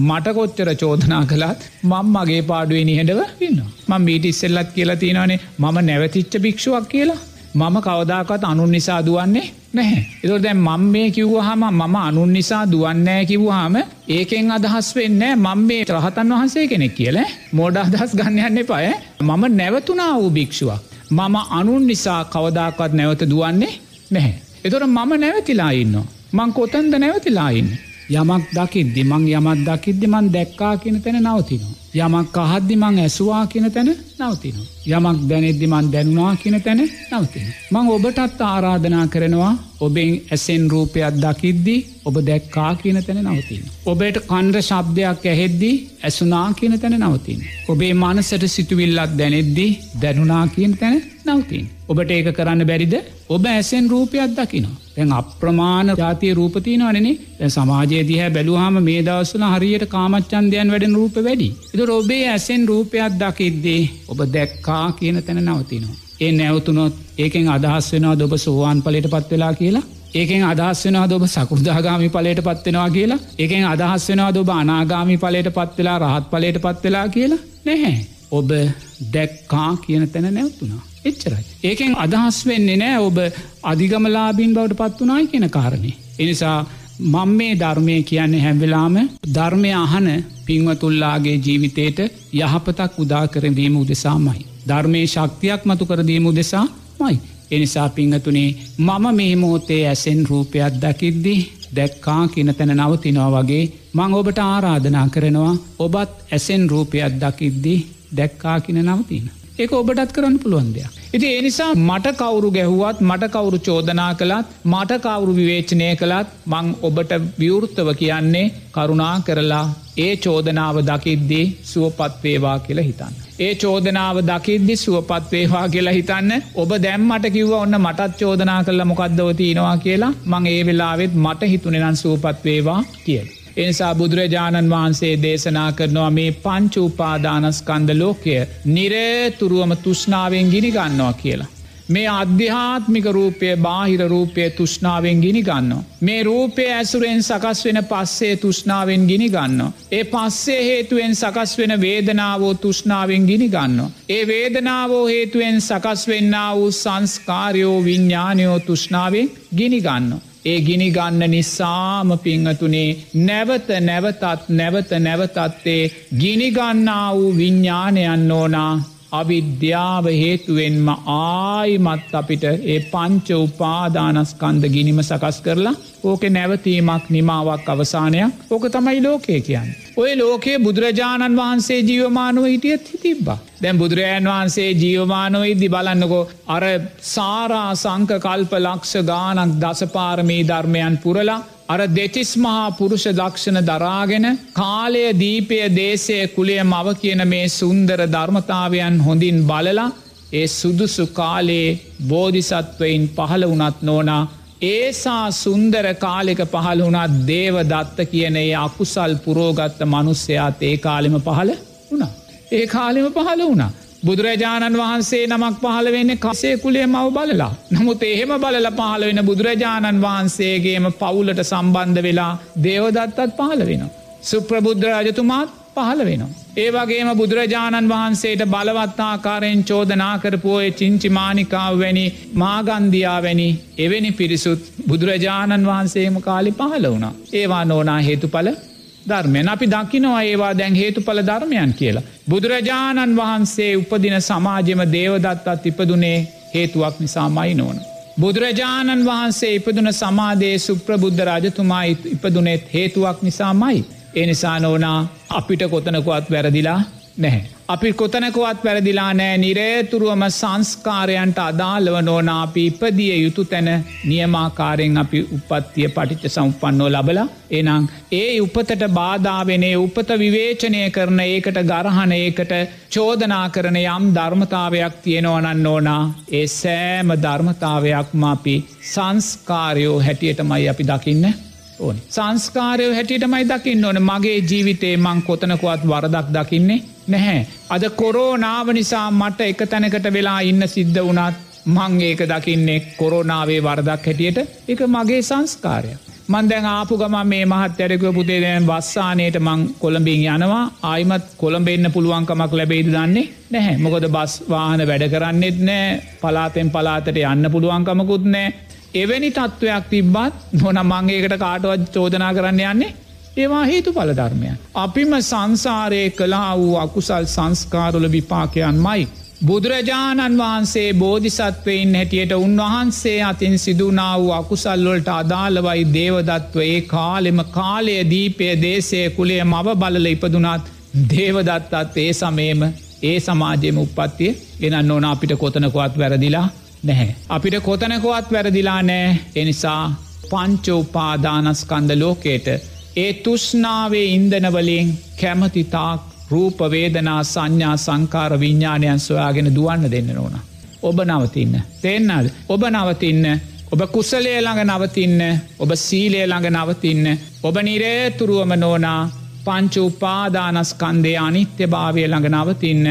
මට කොච්චර චෝදනා කළත් මං මගේ පාඩුවේ නිහඬව ඉන්න. මං මීට ඉස්සෙල්ලත් කියලා තියෙනවානේ මම නැවතිච්ච භික්ෂුවක් කියලා මම කවදාකත් අනුන් නිසා දුවන්නේ නැහැ. එතොට දැන් මං මේ කිව්වහම මම අනුන් නිසා දුවන්නෑ කිව්වාම ඒකෙන් අදහස් වෙන්න මං මේ රහතන් වහන්සේ කෙනෙක් කියල මෝඩ අදහස් ගන්නයන්න එපාය මම නැවතුනා වූ භික්ෂුවක්. මම අනුන් නිසා කවදාකත් නැවත දුවන්නේ නැහැ. එතොට මම නැවතිලා ඉන්න. මං කොතන්ද නැවතිලාඉන්න. යමක් දකිද්දි මං යමත් දකිද්දි මන් දැක්කා කියන තැන නවතිනවා. යමක් අහද්දි මං ඇසවා කියන තැන නවතිනවා. යමක් දැනෙද්දි මන් දැනුනා කියන තැන නවතින. මං ඔබටත් ආරාධනා කරනවා ඔබෙන් ඇසෙන් රූපයක් දකිද්දි ඔබ දැක්කා කියන තැන නවතින. ඔබට කණ්ඩ ශබ්දයක් ඇහෙද්දි ඇසුනා කියන තැන නවතින්. ඔබේ මනසට සිතුවිල්ලත් දැනෙද්දි දැනුනා කියන තැන නවතින්. ඔබට ඒක කරන්න බැරිද ඔබ ඇසෙන් රූපයක් දකිනවා. තැන් අප්‍රමාණ ජාතිය රූපතිනවනනේ දැ සමාජය දිහැ බැලුහම මේ දවස්සල හරියට කාමච්චන්දයන් වැඩෙන රූප වැඩි. එතු ඔබේ ඇසෙන් රූපයක් දකිද්දේ ඔබ දැක්කා කියන තැන නවතිනවා. ඒ නැවතුනොත් ඒකෙන් අදහස් වෙනවා දොබ සෝවාන් පලට පත් වෙලා කියලා ඒකෙන් අදහස් වෙනවා දොබ සකෘදාගාමි පලට පත්වෙනවා කියලා ඒකෙන් අදහස් වෙනවා දොබ අනාගාමි පලට පත්වෙලා රහත් පලට පත්වෙලා කියලා නැහැ. ඔබ දැක්කා කියන තැන නැවතුනා. එච්චරයි. ඒකෙන් අදහස් වෙන්නේ නෑ ඔබ අධිගමලාබීන් බවට පත් වනායි කියන කාරණය. එනිසා මං මේ ධර්මය කියන්නේ හැම්වෙලාම ධර්මය අහන පින්වතුල්ලාගේ ජීවිතයට යහපතක් උදා කරදීම උදෙසාමයි. ධර්මය ශක්තියක් මතු කරදීම උදෙසා මයි. එනිසා පිංහතුනේ මම මේ මෝතේ ඇසෙන් රූපයක් දකිද්දි දැක්කා කියන තැන නවතිනවා වගේ මං ඔබට ආරාධනා කරනවා ඔබත් ඇසෙන් රූපයක් දකිද්දි දැක්කා කියන නවතින. ඒක ඔබටත් කරන්න පුළුවන් දෙයක්. ඉති එනිසා මට කවුරු ගැහුවත් මට කවුරු චෝදනා කළත් මට කවුරු විවේචනය කළත් මං ඔබට විවෘත්තව කියන්නේ කරුණා කරලා ඒ චෝදනාව දකිද්දී සුවපත්වේවා කියලා හිතන්න. ඒ චෝදනාව දකිද්දි සුවපත්වේවා කියලා හිතන්න ඔබ දැම්මට කිව්ව ඔන්න මටත් චෝදනා කල්ල මොකක්දව තියෙනවා කියලා මං ඒ වෙලාවෙත් මට හිතුනෙනන් සූපත්වේවා කියල. එනිසා බුදුරජාණන් වහන්සේ දේශනා කරනවා මේ පංචූපාදානස්කන්ද ලෝකය නිරේතුරුවම තුෂ්නාවෙන් ගිනි ගන්නවා කියලා. මේ අධ්‍යාත්මික රූපය බාහිර රූපය තුෂ්නාවෙන් ගිනි ගන්න. මේ රූපය ඇසුරෙන් සකස් වෙන පස්සේ තුෂ්නාවෙන් ගිනි ගන්න. ඒ පස්සේ හේතුවෙන් සකස් වෙන වේදනාවෝ තුෂ්නාවෙන් ගිනි ගන්න. ඒ වේදනාවෝ හේතුවෙන් සකස් වෙන්න වූ සංස්කාරයෝ විඤ්ඥානයෝ තුෂ්නාවෙන් ගිනි ගන්න. ඒ ගිනි ගන්න නිසාම පිංහතුනේ නැවත නැවතත් නැවත නැවතත්තේ ගිනිගන්නා වූ විඤ්ඥානයන්න ඕනා. අවිද්‍යාව හේතුවෙන්ම ආයිමත් අපිට ඒ පංච උපාදානස්කන්ද ගිනිම සකස් කරලා ඕක නැවතීමක් නිමාවක් අවසානයක් ඕක තමයි ලෝකය කියන්න. ඔය ලෝකයේ බුදුරජාණන් වහන්සේ ජීවමානුව හිටියත් හිතිබ්බා. දැන් බුදුරජාන් වහන්සේ ජීවමානො ඉදදි බලන්නකෝ අර සාරා සංක කල්ප ලක්ෂ ගානක් දසපාරමී ධර්මයන් පුරලා අර දෙතිස් මහා පුරුෂ දක්ෂණ දරාගෙන කාලය දීපය දේශය කුලේ මව කියන මේ සුන්දර ධර්මතාවයන් හොඳින් බලලා ඒ සුදුසු කාලයේ බෝධිසත්වයින් පහළ වනත් නෝනා ඒසා සුන්දර කාලෙක පහළ වුණත් දේව දත්ත කියන ඒ අකුසල් පුරෝගත්ත මනුස්සයාත් ඒ කාලෙම පහළ වුණා. ඒ කාලෙම පහළ වුණා. බුදුරජාණන් වහන්සේ නමක් පහළ වෙන්න කසේ කුලේ මව බලලා. නමුත් එහෙම බලල පහළ වෙන බුදුරජාණන් වහන්සේගේම පවුලට සම්බන්ධ වෙලා දේවදත්තත් පහළ වෙන. සුප්‍රබුද්ධ රජතුමාත් පහළ වෙනවා. ඒ වගේම බුදුරජාණන් වහන්සේට බලවත්තාකාරයෙන් චෝදනා කරපුෝය චිංචිමානිකාව වැනි මාගන්දයා වැනි එවැනි පිරිසුත් බුදුරජාණන් වහන්සේම කාලි පහළ වුණා. ඒවා නෝනා හේතුඵල ධර්මයන් අපි දකිනවා ඒවා දැන් හේතුඵල ධර්මයන් කියලා. බුදුරජාණන් වහන්සේ උපදින සමාජෙම දේවදත්තත් ඉපදුනේ හේතුවක් නිසා මයි නෝන. බුදුරජාණන් වහන්සේ ඉපදුන සමාදේ සුප්‍රබුද්ධ රජතුමා ඉපදුනෙත් හේතුවක් නිසා මයි. ඒ නිසා නෝනා අපිට කොතනකුවත් වැරදිලා නැහැ. අපි කොතනකුවත් පැරදිලා නෑ. නිරේතුරුවම සංස්කාරයන්ට අදාළව නෝනා අපි ඉපදිය යුතු තැන නියමාකාරයෙන් අපි උපත්තිය පටිච්ච සම්පන්නෝ ලබල එනම් ඒ උපතට බාධාවෙනේ උපත විවේචනය කරන ඒකට ගරහන ඒකට චෝදනා කරන යම් ධර්මතාවයක් තියෙනවනන්න ඕනා. ඒ සෑම ධර්මතාවයක්ම අපි සංස්කාරයෝ හැටියටමයි අපි දකින්න. ඕන. සංස්කාරයෝ හැටියටමයි දකින්න ඕන. මගේ ජීවිතේ මං කොතනකුවත් වරදක් දකින්නේ නැහැ. අද කොරෝනාව නිසා මට එක තැනකට වෙලා ඉන්න සිද්ධ වනත් මං ඒක දකින්නේ කොරෝනාවේ වරදක් හැටියට. එක මගේ සංස්කාරය. මන්දැන් ආපු ගම මේ මහත්්‍යරකව පුතේ දැන් වස්සානයට මං කොළඹින් යනවා. ආයිමත් කොළඹෙන්න්න පුළුවන්කමක් ලැබේද දන්නේ නැහැ. මොකද බස් වාහන වැඩ කරන්නෙත් නෑ පලාතෙන් පලාතට යන්න පුළුවන්කමකුත් නෑ එවැනි තත්ත්වයක් තිබ්බත් නොන මංගේකට කාටවත් චෝදනා කරන්න යන්නේ ඒවා හේතු පලධර්මය. අපිම සංසාරය කලා වූ අකුසල් සංස්කාරල විපාකයන් මයි. බුදුරජාණන් වහන්සේ බෝධිසත්වයෙන් හැටියට උන්වහන්සේ අතින් සිදුනා වූ අකුසල්ලොල්ට අදාළවයි දේවදත්ව ඒ කාලෙම කාලය දීපය දේශය කුලේ මව බලල ඉපදුනාත් දේවදත්තත් ඒ සමේම ඒ සමාජයම උපත්තිය ගෙනන්න ඕන අපිට කොතනකොත් වැරදිලා නැහැ. අපිට කොතනකොවත් වැරදිලා නෑ එනිසා පංචෝපාදානස්කන්ද ලෝකේට ඒ තුෂ්නාවේ ඉන්දනවලින් කැමතිතාක් රූපවේදනා සංඥා සංකාර විඤ්ඥාණයන් සොයාගෙන දුවන්න දෙන්න ඕන. ඔබ නවතින්න. තෙන්නල් ඔබ නවතින්න ඔබ කුසලේ ළඟ නවතින්න ඔබ සීලේ ළඟ නවතින්න ඔබ නිරේතුරුවම නෝනා පංචු උපාදානස්කන්දේ අනිත්‍ය භාවය ළඟ නවතින්න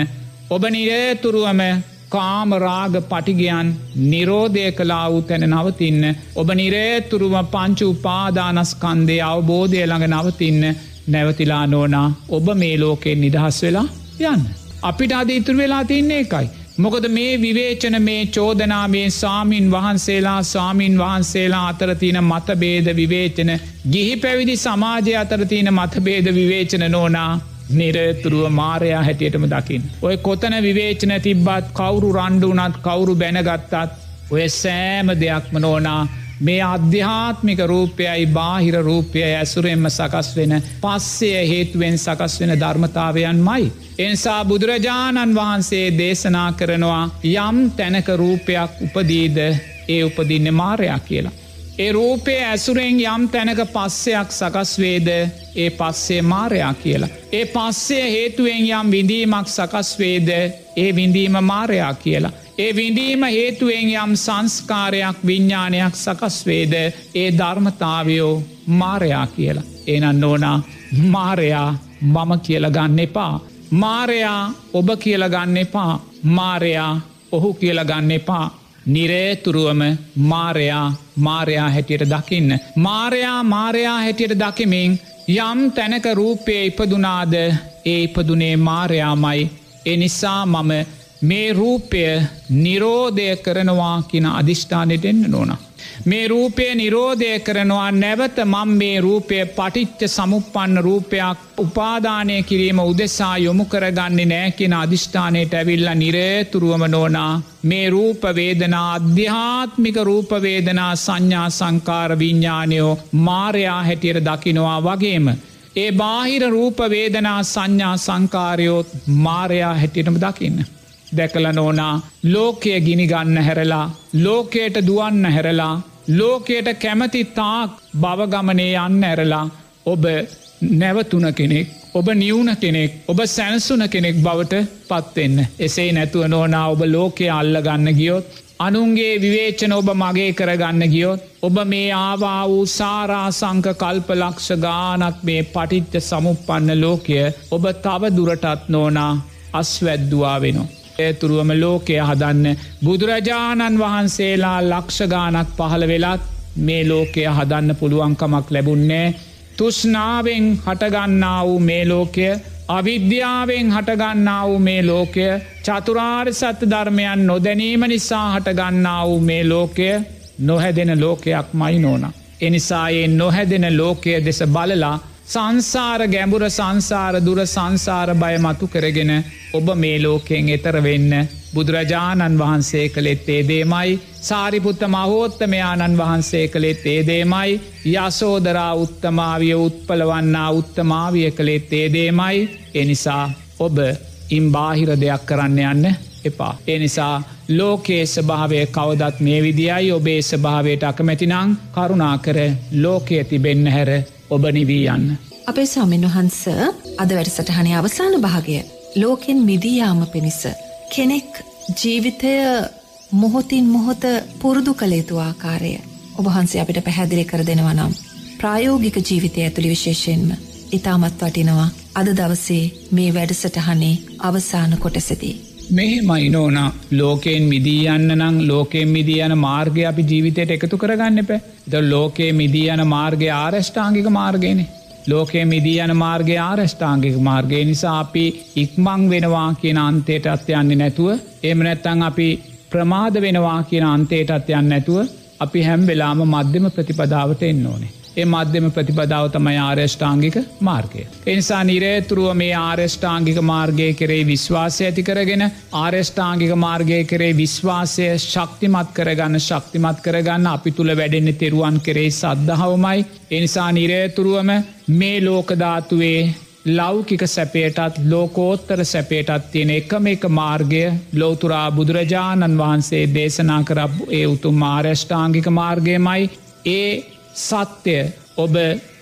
ඔබ නිරේතුරුවම කාමරාග පටිගයන් නිරෝධය කලා වූ තැන නවතින්න ඔබ නිරේතුරුව පංචු උපාදානස්කන්දේ අවබෝධය ළඟ නවතින්න නැවතිලා නෝනා ඔබ මේ ලෝකෙන් නිදහස් වෙලා යන්න. අපිට අද ඉතුර වෙලා තින්නේ එකයි. මොකද මේ විවේචන මේ චෝදනා මේ සාමීන් වහන්සේලා සාමීන් වහන්සේලා අතරතින මතබේද විවේචන ගිහි පැවිදි සමාජය අතරතින මතබේද විවේචන නෝනා නිරතුරුව මාරයා හැටියටම දකිින්. ඔය කොතන විවේචන තිබ්බත් කවුරු රණ්ඩුනත් කවුරු බැනගත්තත් ඔය සෑම දෙයක්ම නෝනා මේ අධ්‍යාත්මික රූපයයි බාහිර රූපය ඇසුරෙන්ම සකස් වෙන පස්සය හේතුවෙන් සකස් වෙන ධර්මතාවයන් මයි. එනිසා බුදුරජාණන් වහන්සේ දේශනා කරනවා යම් තැනක රූපයක් උපදීද ඒ උපදින්න මාරයා කියලා. ඒ රූපය ඇසුරෙන් යම් තැනක පස්සයක් සකස්වේද ඒ පස්සේ මාරයා කියලා. ඒ පස්සේ හේතුවෙන් යම් විඳීමක් සකස්වේද ඒ විඳීම මාරයා කියලා. ඒ විඳීම හේතුවෙන් යම් සංස්කාරයක් විඤ්ඥානයක් සකස්වේද ඒ ධර්මතාවයෝ මාරයා කියලා. ඒනන්න ඕනා මාරයා මම කියලගන්න එපා. මාරයා ඔබ කියලගන්න එපා මාරයා ඔහු කියලගන්න එපා. නිරේතුරුවම මාරයා මාරයා හැටියට දකින්න. මාරයා මාරයා හැටියට දකිමින් යම් තැනක රූපය ඉපදුනාද ඒ ඉපදුනේ මාරයාමයි එනිසා මම මේ රූපය නිරෝධය කරනවා කියන අධිෂ්ඨානයට එන්න නොන. මේ රූපය නිරෝධය කරනවා නැවත මං මේ රූපය පටිච්ච සමුපපන්න රූපයක් උපාදානය කිරීම උදෙසා යොමු කරගන්නේ නෑ කියෙන අධිෂ්ඨානයට ඇවිල්ල නිරේතුරුවම නෝනා මේ රූපවේදනා අධ්‍යාත්මික රූපවේදනා සංඥා සංකාර විඤ්ඥානයෝ මාරයා හැටියට දකිනවා වගේම. ඒ බාහිර රූපවේදනා සංඥා සංකාරයෝත් මාරයා හැටියටම දකින්න. දැකල නෝනා ලෝකය ගිනිගන්න හැරලා ලෝකයට දුවන්න හැරලා ලෝකයට කැමති තාක් බවගමනේ යන්න ඇරලා ඔබ නැවතුන කෙනෙක් ඔබ නියුණ කෙනෙක් ඔබ සැනසුන කෙනෙක් බවට පත්වෙන්න එසේ නැතුව නෝනා ඔබ ලෝකය අල්ල ගන්න ගියොත් අනුන්ගේ විවේචන ඔබ මගේ කරගන්න ගියොත් ඔබ මේ ආවා වූ සාරාසංක කල්ප ලක්ෂ ගානක් මේ පටිච්ච සමුපන්න ලෝකය ඔබ තව දුරටත් නෝනා අස්වැද්දවා වෙනවා. ඇතුරුවම ලෝකය හදන්න බුදුරජාණන් වහන්සේලා ලක්ෂගානක් පහළ වෙලත් මේ ලෝකය හදන්න පුළුවන්කමක් ලැබුන්නේ තුෂ්නාවෙන් හටගන්නා වූ මේ ලෝකය අවිද්‍යාවෙන් හටගන්නා වූ මේ ලෝකය චතුරාර් සත්‍ය ධර්මයන් නොදැනීම නිසා හටගන්නා වූ මේ ලෝකය නොහැදෙන ලෝකයක් මයි නෝන. එනිසායේ නොහැදෙන ලෝකය දෙස බලලා සංසාර ගැඹුර සංසාර දුර සංසාර බය මතු කරගෙන ඔබ මේ ලෝකෙන් එතර වෙන්න බුදුරජාණන් වහන්සේ කළෙත් ඒදේමයි සාරිපුත්ත මහෝත්තමයාණන් වහන්සේ කළෙත් ඒදේමයි යසෝදරා උත්තමාවිය උත්පලවන්නා උත්තමාවිය කළෙත් ඒදේමයි එනිසා ඔබ ඉම් බාහිර දෙයක් කරන්න යන්න එපා. එනිසා ලෝකයේ ස්භාවය කවදත් මේ විදියි ඔබේ ස්භාවයට අකමැතිනං කරුණා කර ලෝකය තිබෙන්න හැර ඔබ නිවී යන්න. අපේ ස්වාමීන් වහන්ස අද වැඩසටහනේ අවසාන භාගය ලෝකෙන් මිදීයාම පිණිස. කෙනෙක් ජීවිතය මොහොතින් මොහොත පුරුදු කළ යුතු ආකාරය ඔබහන්සේ අපිට පැහැදිලි කර දෙනවා නම්. ප්‍රායෝගික ජීවිතය ඇතුළි විශේෂයෙන්ම ඉතාමත් වටිනවා අද දවසේ මේ වැඩසටහනේ අවසාන කොටසදී. මෙහෙමයි නෝන ලෝකයෙන් මිදී යන්න නම් ලෝකෙන් මිදී යන මාර්ගය අපි ජීවිතයට එකතු කරගන්න පැ ද ලෝකයේ මිදී යන මාර්ගය ආරෂ්ඨාංගික මාර්ගයන. ලෝකයේ මිදී යන මාර්ගය ආරෂ්ඨාංගික මාර්ගය නිසා අපි ඉක්මං වෙනවා කියන අන්තයට අත්යන්නේ නැතුව එම නැත්තං අපි ප්‍රමාද වෙනවා කියන අන්තයටත් යන්න නැතුව අපි හැම් වෙලාම මධ්‍යම ප්‍රතිපදාවට එන්න ඕනේ. ඒ මධ්‍යම ප්‍රතිපදාව තමයි ආර්යෂ්ඨාංගික මාර්ගය. එනිසා නිරේතුරුව මේ ආර්යෂ්ඨාංගික මාර්ගය කරේ විශ්වාසය ඇති කරගෙන ආර්යෂ්ඨාංගික මාර්ගය කරේ විශ්වාසය ශක්තිමත් කරගන්න ශක්තිමත් කරගන්න අපි තුළ වැඩෙන්න තෙරුවන් කරේ සද්ධහවමයි. එනිසා නිරේතුරුවම මේ ලෝකධාතුවේ ලෞකික සැපේටත් ලෝකෝත්තර සැපේටත් තියෙන එකම එක මාර්ගය ලෝතුරා බුදුරජාණන් වහන්සේ දේශනා කරප ඒ උතුම් ආර්යෂ්ඨාංගික මාර්ගයමයි ඒ සත්‍යය ඔබ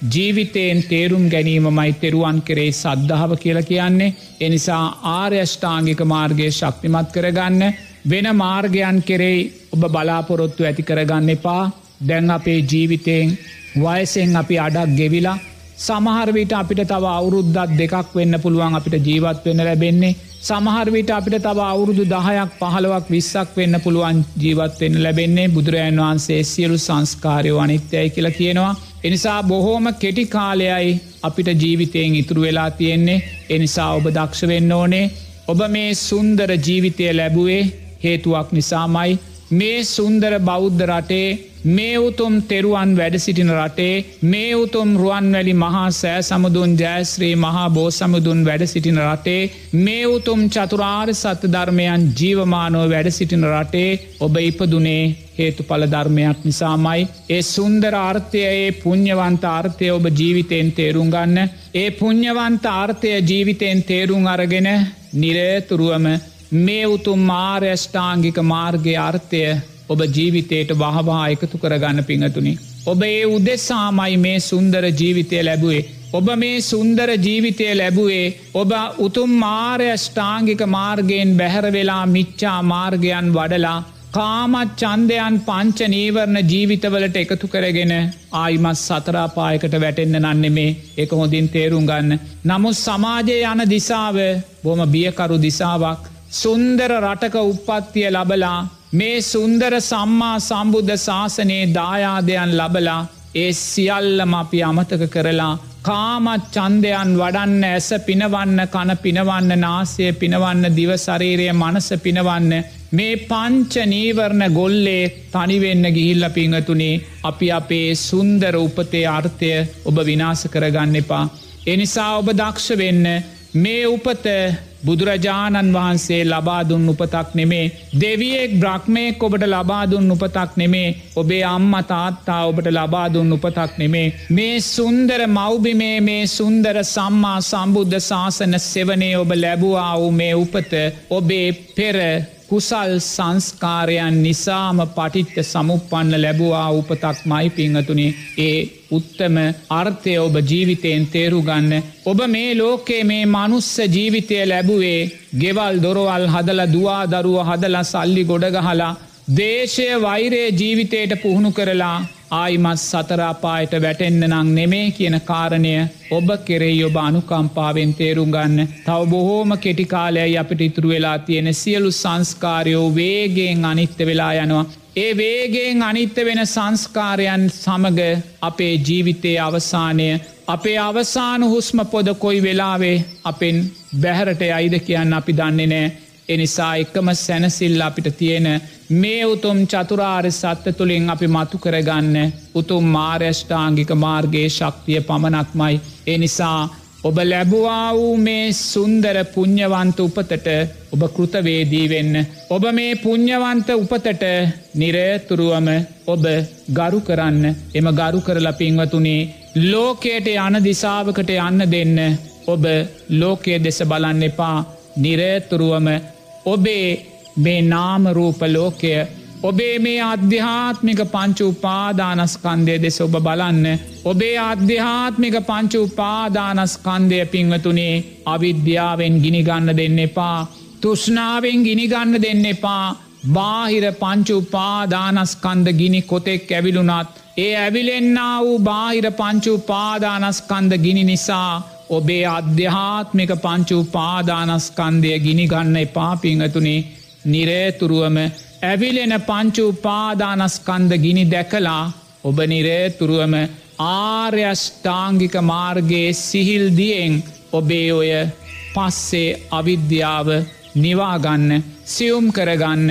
ජීවිතයෙන් තේරුම් ගැනීමමයි තෙරුවන් කරේ සද්ධාව කියල කියන්නේ. එනිසා ආර්යෂ්ඨාංගික මාර්ගය ශක්තිමත් කරගන්න වෙන මාර්ගයන් කෙරෙයි ඔබ බලාපොරොත්තු ඇති කරගන්න එපා. දැන් අපේ ජීවිතයෙන් වයසෙන් අපි අඩක් ගෙවිලා සමහරවිට අපිට තව අවුරුද්දත් දෙකක් වෙන්න පුළුවන් අපිට ජීවත් වෙන්න ලැබෙන්නේ. සමහරවිට අපිට තව අවුරුදු දහයක් පහළවක් විස්සක් වෙන්න පුළුවන් ජීවත්වෙන්න ලැබෙන්නේ බුදුරජන් වහන්සේ සියලු සංස්කාරයෝ අනිත්‍යයි කියලා කියනවා. එනිසා බොහෝම කෙටි කාලයයි අපිට ජීවිතයෙන් ඉතුරු වෙලා තියෙන්නේ. එනිසා ඔබ දක්ෂ වෙන්න ඕනේ. ඔබ මේ සුන්දර ජීවිතය ලැබුවේ හේතුවක් නිසාමයි. මේ සුන්දර බෞද්ධ රටේ මේ උතුම් තෙරුවන් වැඩ සිටින රටේ මේ උතුම් රුවන්වැලි මහා සෑ සමුදුන් ජෑස්ත්‍රී මහා බෝ සමුදුන් වැඩ සිටින රටේ මේ උතුම් චතුරාර් සත්‍ය ධර්මයන් ජීවමානෝ වැඩ සිටින රටේ ඔබ ඉපදුනේ හේතු පල ධර්මයක් නිසාමයි. ඒ සුන්දර ආර්ථයයේ පුං්ඥවන්ත ආර්ථය ඔබ ජීවිතයෙන් තේරුම් ගන්න. ඒ පුං්ඥවන්ත ආර්ථය ජීවිතයෙන් තේරුම් අරගෙන නිරේතුරුවම මේ උතුම් මාර්යෂ්ඨාංගික මාර්ගය අර්ථය ඔබ ජීවිතයට වහවා එකතු කරගන්න පිඟතුනි. ඔබ ඒ උදෙස්සාමයි මේ සුන්දර ජීවිතය ලැබුවේ. ඔබ මේ සුන්දර ජීවිතය ලැබුවේ ඔබ උතුම් මාර්යෂ්ඨාංගික මාර්ගයෙන් බැහැරවෙලා මිච්චා මාර්ගයන් වඩලා කාමත් චන්දයන් පංච නීවරණ ජීවිතවලට එකතු කරගෙන ආයිමත් සතරාපායකට වැටෙන්න්න නන්නෙමේ එක හොඳින් තේරුම් ගන්න. නමුත් සමාජය යන දිසාව බොම බියකරු දිසාවක් සුන්දර රටක උපත්තිය ලබලා මේ සුන්දර සම්මා සම්බුද්ධ ශාසනයේ දායාදයන් ලබලා ඒ සියල්ලම අපි අමතක කරලා කාමත් චන්දයන් වඩන්න ඇස පිනවන්න කන පිනවන්න නාසය පිනවන්න දිවශරීරය මනස පිනවන්න මේ පංච නීවරණ ගොල්ලේ තනිවෙන්න ගිහිල්ල පිංහතුනේ අපි අපේ සුන්දර උපතේ අර්ථය ඔබ විනාස කරගන්න එපා. එනිසා ඔබ දක්ෂ වෙන්න මේ උපත බුදුරජාණන් වහන්සේ ලබාදුන් උපතක් නෙමේ. දෙවියෙක් බ්‍රහ්මයෙක් ඔබට ලබාදුන් උපතක් නෙමේ. ඔබේ අම්ම තාත්තා ඔබට ලබාදුන් උපතක් නෙමේ. මේ සුන්දර මෞබිමේ මේ සුන්දර සම්මා සම්බුද්ධ ශාසන සෙවනේ ඔබ ලැබවා වූ මේ උපත ඔබේ පෙර කුසල් සංස්කාරයන් නිසාම පටිච්ච සමුපන්න ලැබවා උපතක් මයි පිංහතුනේ ඒ උත්තම අර්ථය ඔබ ජීවිතයෙන් තේරුගන්න. ඔබ මේ ලෝකේ මේ මනුස්ස ජීවිතය ලැබුවේ ගෙවල් දොරවල් හදල දවා දරුව හදල සල්ලි ගොඩගහලා දේශය වෛරයේ ජීවිතයට පුහුණු කරලා ආයිමත් සතරාපායට වැටෙන්න්න නං නෙමේ කියන කාරණය ඔබ කෙරෙයි ඔබ අනුකම්පාවෙන් තේරුම් ගන්න. තව බොහෝම කෙටිකාලයයි අපිට ඉතුරු වෙලා තියෙන සියලු සංස්කාරයෝ වේගෙන් අනිත්‍ය වෙලා යනවා. ඒ වේගෙන් අනිත්‍ය වෙන සංස්කාරයන් සමග අපේ ජීවිතයේ අවසානය අපේ අවසාන හුස්ම පොද කොයි වෙලාවේ අපෙන් බැහරට අයිද කියන්න අපි දන්නේ නෑ එනිසා එකම සැනසිල්ල අපිට තියෙන මේ උතුම් චතුරාර් සත්‍ය තුළින් අපි මතු කරගන්න උතුම් මාර්යෂ්ඨාංගික මාර්ගයේ ශක්තිය පමණක්මයි. එනිසා ඔබ ලැබවා වූ මේ සුන්දර පුං්ඥවන්ත උපතට ඔබ කෘතවේදී වෙන්න. ඔබ මේ පුං්ඥවන්ත උපතට නිරේතුරුවම ඔබ ගරු කරන්න එම ගරු කරලා පින්වතුනේ ලෝකයට යන දිසාවකට යන්න දෙන්න ඔබ ලෝකයේ දෙස බලන්න එපා නිරේතුරුවම ඔබේ මේ නාමරූපලෝකය ඔබේ මේ අධ්‍යාත්මික පංචු උපාදානස්කන්දය දෙස ඔබ බලන්න. ඔබේ අධ්‍යාත්මික පංචු උපාදානස්කන්දය පිංවතුනේ අවිද්‍යාවෙන් ගිනිගන්න දෙන්න එපා. තුෂ්නාවෙන් ගිනිගන්න දෙන්න එපා. බාහිර පංචු උපාදානස්කන්ද ගිනි කොතෙක් ඇවිලුනත්. ඒ ඇවිලෙන්න්න වූ බාහිර පංචු උපාදානස්කන්ද ගිනි නිසා ඔබේ අධ්‍යාත්මික පංචු පාදානස්කන්දය ගිනිගන්න එපා පිංහතුනේ. නිරේතුරුවම ඇවිලෙන පංචු පාදානස්කන්ද ගිනි දැකලා ඔබ නිරේතුරුවම ආර්යෂ්ඨාංගික මාර්ගයේ සිහිල්දියෙන් ඔබේ ඔය පස්සේ අවිද්‍යාව නිවාගන්න සියුම් කරගන්න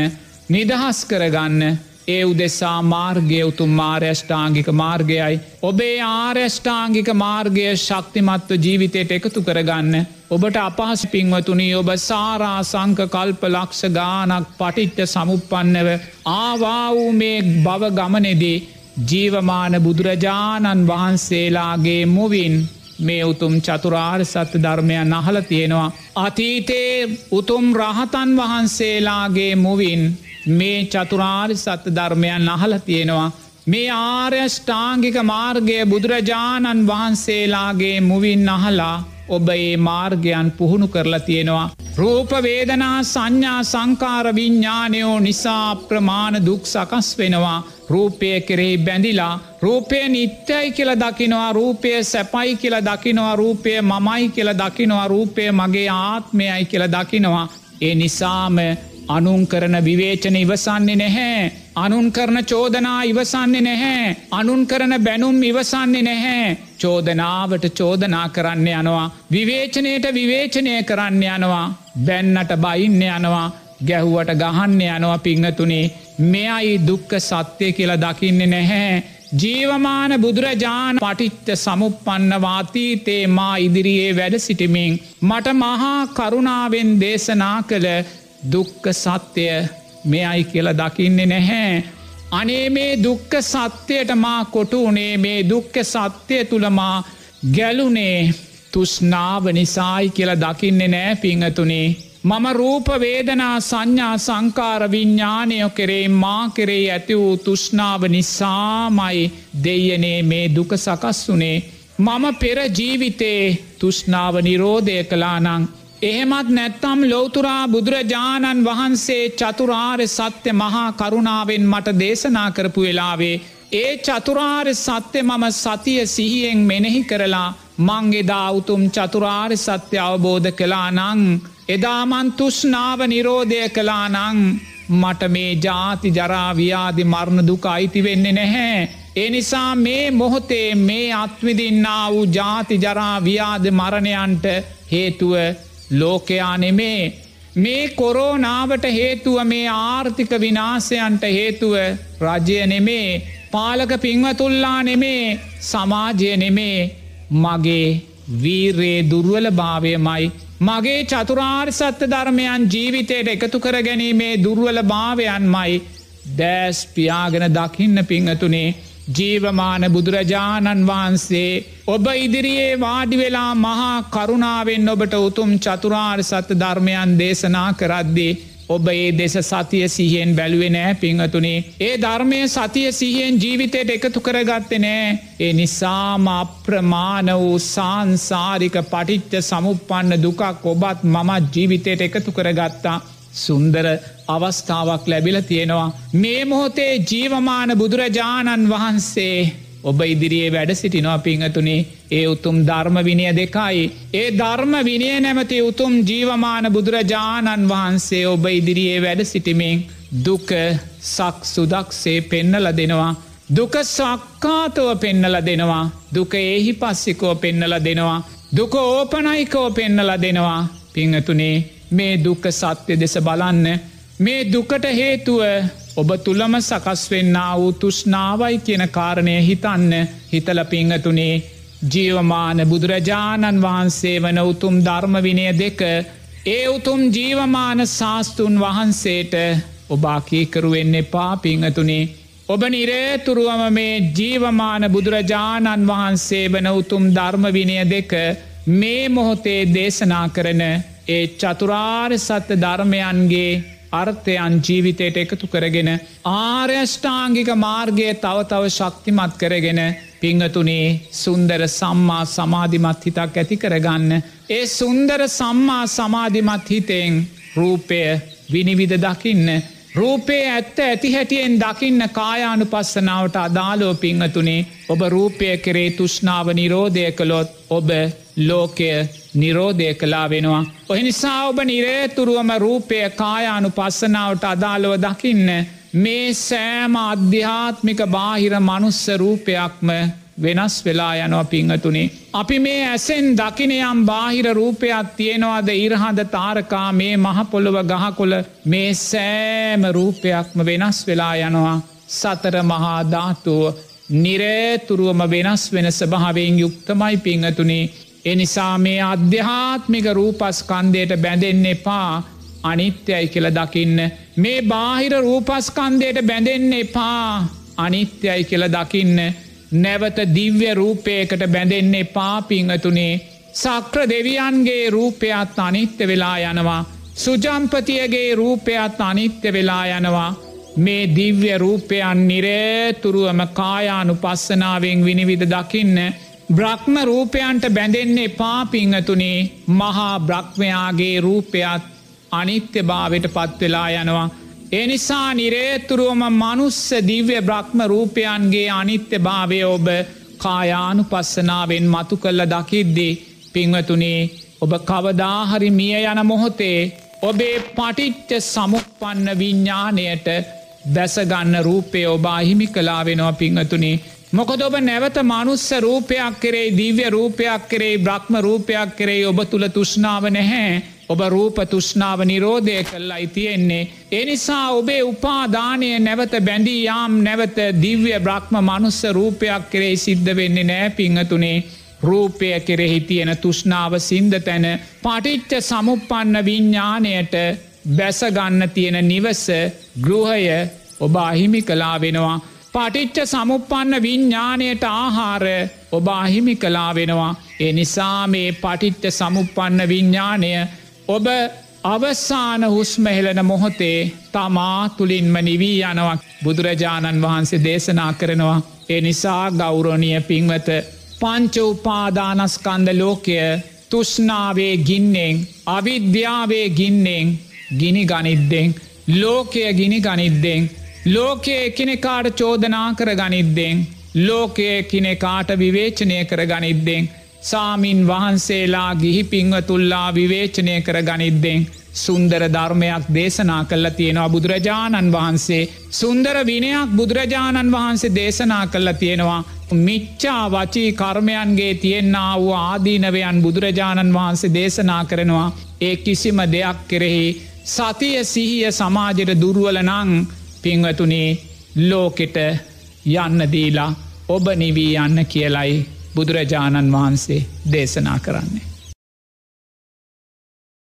නිදහස් කරගන්න ඒ උදෙසා මාර්ගය උතුම් මාර්යෂ්ඨාංගික මාර්ගයයි. ඔබේ ආර්යෂ්ඨාංගික මාර්ගය ශක්තිමත්ව ජීවිතයට එකතු කරගන්න. ඔබට අපහස පින්වතුනී ඔබ සාරා සංක කල්ප ලක්ෂ ගානක් පටිච්ච සමුපන්නව ආවා වූ මේ බව ගමනෙදී ජීවමාන බුදුරජාණන් වහන්සේලාගේ මුවින් මේ උතුම් චතුරාර් සත්‍ය ධර්මයන් අහල තියෙනවා. අතීතයේ උතුම් රහතන් වහන්සේලාගේ මුවින් මේ චතුරාරි සත්‍ය ධර්මයන් අහල තියෙනවා. මේ ආර්යෂ්ඨාංගික මාර්ගය බුදුරජාණන් වහන්සේලාගේ මුවින් අහලා ඔබ ඒ මාර්ගයන් පුහුණු කරලා තියෙනවා. රූපවේදනා සංඥා සංකාර විඤ්ඥානයෝ නිසා ප්‍රමාණ දුක් සකස් වෙනවා. රූපය කෙරෙහි බැඳිලා රූපය නිත්‍යයි කියල දකිනවා රූපය සැපයි කියල දකිනවා රූපය මමයි කියල දකිනවා රූපය මගේ ආත්මයයි කියල දකිනවා. ඒ නිසාම අනුන් කරන විවේචන ඉවසන්නේ නැහැ. අනුන් කරන චෝදනා ඉවසන්නේ නැහැ. අනුන් කරන බැනුම් ඉවසන්නේ නැහැ. චෝදනාවට චෝදනා කරන්න යනවා. විවේචනයට විවේචනය කරන්න යනවා. බැන්නට බයින්න යනවා. ගැහුවට ගහන්න යනවා පිංහතුනේ මෙයයි දුක්ක සත්‍යය කියලා දකින්නේ නැහැ. ජීවමාන බුදුරජාණ පටිච්ච සමුපන්නවාතීතේ මා ඉදිරියේ වැඩ සිටිමින් මට මහා කරුණාවෙන් දේශනා කළ දුක්ක සත්‍යය මෙයයි කියල දකින්නේ නැහැ. අනේ මේ දුක්ක සත්‍යයට මා කොටුනේ මේ දුක්ක සත්‍යය තුළමා ගැලුනේ තුස්නාව නිසායි කියල දකින්නේ නෑ පිංහතුනේ මම රූපවේදනා සංඥා සංකාර විඤ්ඥානයෝ කෙරේ මා කෙරේ ඇති වූ තුෂ්නාව නිසාමයි දෙයනේ මේ දුක සකස් වනේ. මම පෙර ජීවිතේ තුෂ්නාව නිරෝධය කලානං. එහෙමත් නැත්තම් ලෝතුරා බුදුරජාණන් වහන්සේ චතුරාර්ය සත්‍ය මහා කරුණාවෙන් මට දේශනා කරපු වෙලාවේ. ඒ චතුරාර්ය සත්‍ය මම සතිය සිහියෙන් මෙනෙහි කරලා මංගෙදා උතුම් චතුරාර්ය සත්‍ය අවබෝධ කලා නං. එදාමන් තුෂ්නාව නිරෝධය කලානං මට මේ ජාති ජරාව්‍යාදි මරණ දුක අයිති වෙන්නේ නැහැ. එනිසා මේ මොහොතේ මේ අත්විදින්නා වූ ජාති ජරාව්‍යාද මරණයන්ට හේතුව ලෝකයා නෙමේ. මේ කොරෝනාවට හේතුව මේ ආර්ථික විනාසයන්ට හේතුව රජය නෙමේ පාලක පින්වතුල්ලා නෙමේ සමාජය නෙමේ. මගේ වීරයේ දුර්වල භාවයමයි මගේ චතුරාර් සත්‍ය ධර්මයන් ජීවිතයට එකතු කර ගැනීමේ දුර්වල භාවයන්මයි දෑස් පියාගෙන දකින්න පිංහතුනේ ජීවමාන බුදුරජාණන් වහන්සේ ඔබ ඉදිරියේ වාඩි වෙලා මහා කරුණාවෙන් ඔබට උතුම් චතුරාර් සත්‍ය ධර්මයන් දේශනා කරද්දී ඔබ ඒ දෙස සතිය සිහියෙන් බැලුවේ නෑ පිංහතුනේ ඒ ධර්මය සතිය සිහියෙන් ජීවිතයට එකතු කරගත්ත නෑ ඒ නිසාම අප්‍රමාණ වූ සංසාරික පටිච්ච සමුපන්න දුකක් ඔබත් මමත් ජීවිතයට එකතු කරගත්තා. සුන්දර අවස්ථාවක් ලැබිල තියෙනවා මේ මොහොතේ ජීවමාන බුදුරජාණන් වහන්සේ ඔබ ඉදිරියේ වැඩ සිටිනවා පිංහතුනේ ඒ උතුම් ධර්ම විනය දෙකයි. ඒ ධර්ම විනය නැමති උතුම් ජීවමාන බුදුරජාණන් වහන්සේ ඔබ ඉදිරියේ වැඩ සිටිමින් දුක සක් සුදක්සේ පෙන්නල දෙනවා. දුක සක්කාතව පෙන්නල දෙනවා. දුක ඒහි පස්සිකෝ පෙන්නල දෙනවා. දුක ඕපනයිකෝ පෙන්නල දෙනවා. පිංහතුනේ මේ දුක්ක සත්‍ය දෙස බලන්න. මේ දුකට හේතුව ඔබ තුළම සකස් වෙන්න වූ තුෂ්නාවයි කියන කාරණය හිතන්න හිතල පිංහතුනේ ජීවමාන බුදුරජාණන් වහන්සේ වන උතුම් ධර්මවිනය දෙක ඒ උතුම් ජීවමාන ශාස්තුන් වහන්සේට ඔබාකීකරුවෙන්න එපා පිංහතුනේ. ඔබ නිරේතුරුවම මේ ජීවමාන බුදුරජාණන් වහන්සේ වන උතුම් ධර්මවිනය දෙක මේ මොහොතේ දේශනා කරන ඒ චතුරාර් සත්‍ය ධර්මයන්ගේ අර්ථයන් ජීවිතයට එකතු කරගෙන ආර්යෂ්ඨාංගික මාර්ගය තව තව ශක්තිමත් කරගෙන පිංහතුනේ සුන්දර සම්මා සමාධිමත් හිතක් ඇති කරගන්න. ඒ සුන්දර සම්මා සමාධිමත් හිතෙන් රූපය විනිවිධ දකින්න. රූපේ ඇත්ත ඇති හැටියෙන් දකින්න කායානු පස්සනාවට අදාලෝ පිංහතුනේ ඔබ රූපය කරේ තුෂ්නාව නිරෝධය කළොත් ඔබ ලෝකය නිරෝධය කලා වෙනවා. ඔහි නිසා ඔබ නිරේතුරුවම රූපය කායානු පස්සනාවට අදාළව දකින්න මේ සෑම අධ්‍යාත්මික බාහිර මනුස්ස රූපයක්ම වෙනස් වෙලා යනවා පිංහතුනේ. අපි මේ ඇසෙන් දකිනයම් බාහිර රූපයක් තියෙනවාද ඉරහඳ තාරකා මේ මහපොළොව ගහකොළ මේ සෑම රූපයක්ම වෙනස් වෙලා යනවා සතර මහාධාතුව නිරේතුරුවම වෙනස් වෙන ස්භාවයෙන් යුක්තමයි පිංහතුනේ එනිසා මේ අධ්‍යාත්මික රූපස්කන්දයට බැඳෙන්න එපා. අනිත්‍යයි කියල දකින්න. මේ බාහිර රූපස්කන්දයට බැඳෙන්න එපා. අනිත්‍යයි කියල දකින්න. නැවත දිව්‍ය රූපයකට බැඳෙන්න එපා පිංහතුනේ. සක්‍ර දෙවියන්ගේ රූපයත් අනිත්‍ය වෙලා යනවා. සුජම්පතියගේ රූපයත් අනිත්‍ය වෙලා යනවා. මේ දිව්‍ය රූපයන් නිරේතුරුවම කායානු පස්සනාවෙන් විනිවිධ දකින්න. බ්‍රහ්ම රූපයන්ට බැඳෙන්නේ පාපිංහතුනේ මහා බ්‍රක්්මයාගේ රූපයත් අනිත්‍ය භාවට පත්වෙලා යනවා. එනිසා නිරේතුරුවම මනුස්ස දිව්‍ය බ්‍රහ්ම රූපයන්ගේ අනිත්‍ය භාවය ඔබ කායානු පස්සනාවෙන් මතු කල්ල දකිද්දී පිංවතුනේ ඔබ කවදාහරි මිය යන මොහොතේ ඔබේ පටිච්ච සමුපන්න විඤ්ඥානයට දැසගන්න රූපය ඔබ අහිමි කලා වෙනවා පිංහතුනේ මොකද ඔබ නැවත මනුස්ස රූපයක් කරේ දිව්‍ය රූපයක් කරේ බ්‍රහ්ම රූපයක් කරේ ඔබ තුළ තුෂ්නාව නැහැ ඔබ රූප තුෂ්නාව නිරෝධය කල්ලයි තියෙන්නේ. එනිසා ඔබේ උපාදානය නැවත බැඳී යාම් නැවත දිව්‍ය බ්‍රහ්ම මනුස්ස රූපයක් කරේ සිද්ධ වෙන්නේ නෑ පිංහතුනේ රූපය කෙරෙහි තියෙන තුෂ්නාව සින්ද තැන පටිච්ච සමුපන්න විඤ්ඥානයට බැසගන්න තියෙන නිවස ගෘහය ඔබ අහිමි කලා වෙනවා. පටිච්ච සමුපන්න විඤ්ඥානයට ආහාර ඔබ අහිමි කලා වෙනවා. එනිසා මේ පටිච්ච සමුපන්න විඤ්ඥානය ඔබ අවස්සාන හුස්මහෙලන මොහොතේ තමා තුළින්ම නිවී යනවක් බුදුරජාණන් වහන්සේ දේශනා කරනවා. එනිසා ගෞරෝණිය පින්වත පංච උපාදානස්කන්ද ලෝකය තුෂ්නාවේ ගින්නෙන් අවිද්‍යාවේ ගින්නෙන් ගිනි ගනිද්දෙන් ලෝකය ගිනි ගනිද්දෙන් ලෝකයේ එකනෙකාට චෝදනා කර ගනිද්දෙන් ලෝකය කිනෙකාට විවේචනය කර ගනිද්දෙන් සාමීන් වහන්සේලා ගිහි පිංවතුල්ලා විවේචනය කර ගනිද්දෙන් සුන්දර ධර්මයක් දේශනා කල්ල තියෙනවා බුදුරජාණන් වහන්සේ. සුන්දර විනයක් බුදුරජාණන් වහන්සේ දේශනා කල්ල තියෙනවා. මිච්චා වචී කර්මයන්ගේ තියෙන්න්න වූ ආදීනවයන් බුදුරජාණන් වහන්සේ දේශනා කරනවා. ඒ කිසිම දෙයක් කෙරෙහි සතිය සිහිය සමාජයට දුරුවල නං පිංවතුනේ ලෝකෙට යන්න දීලා ඔබ නිවී යන්න කියලයි බුදුරජාණන් වහන්සේ දේශනා කරන්නේ.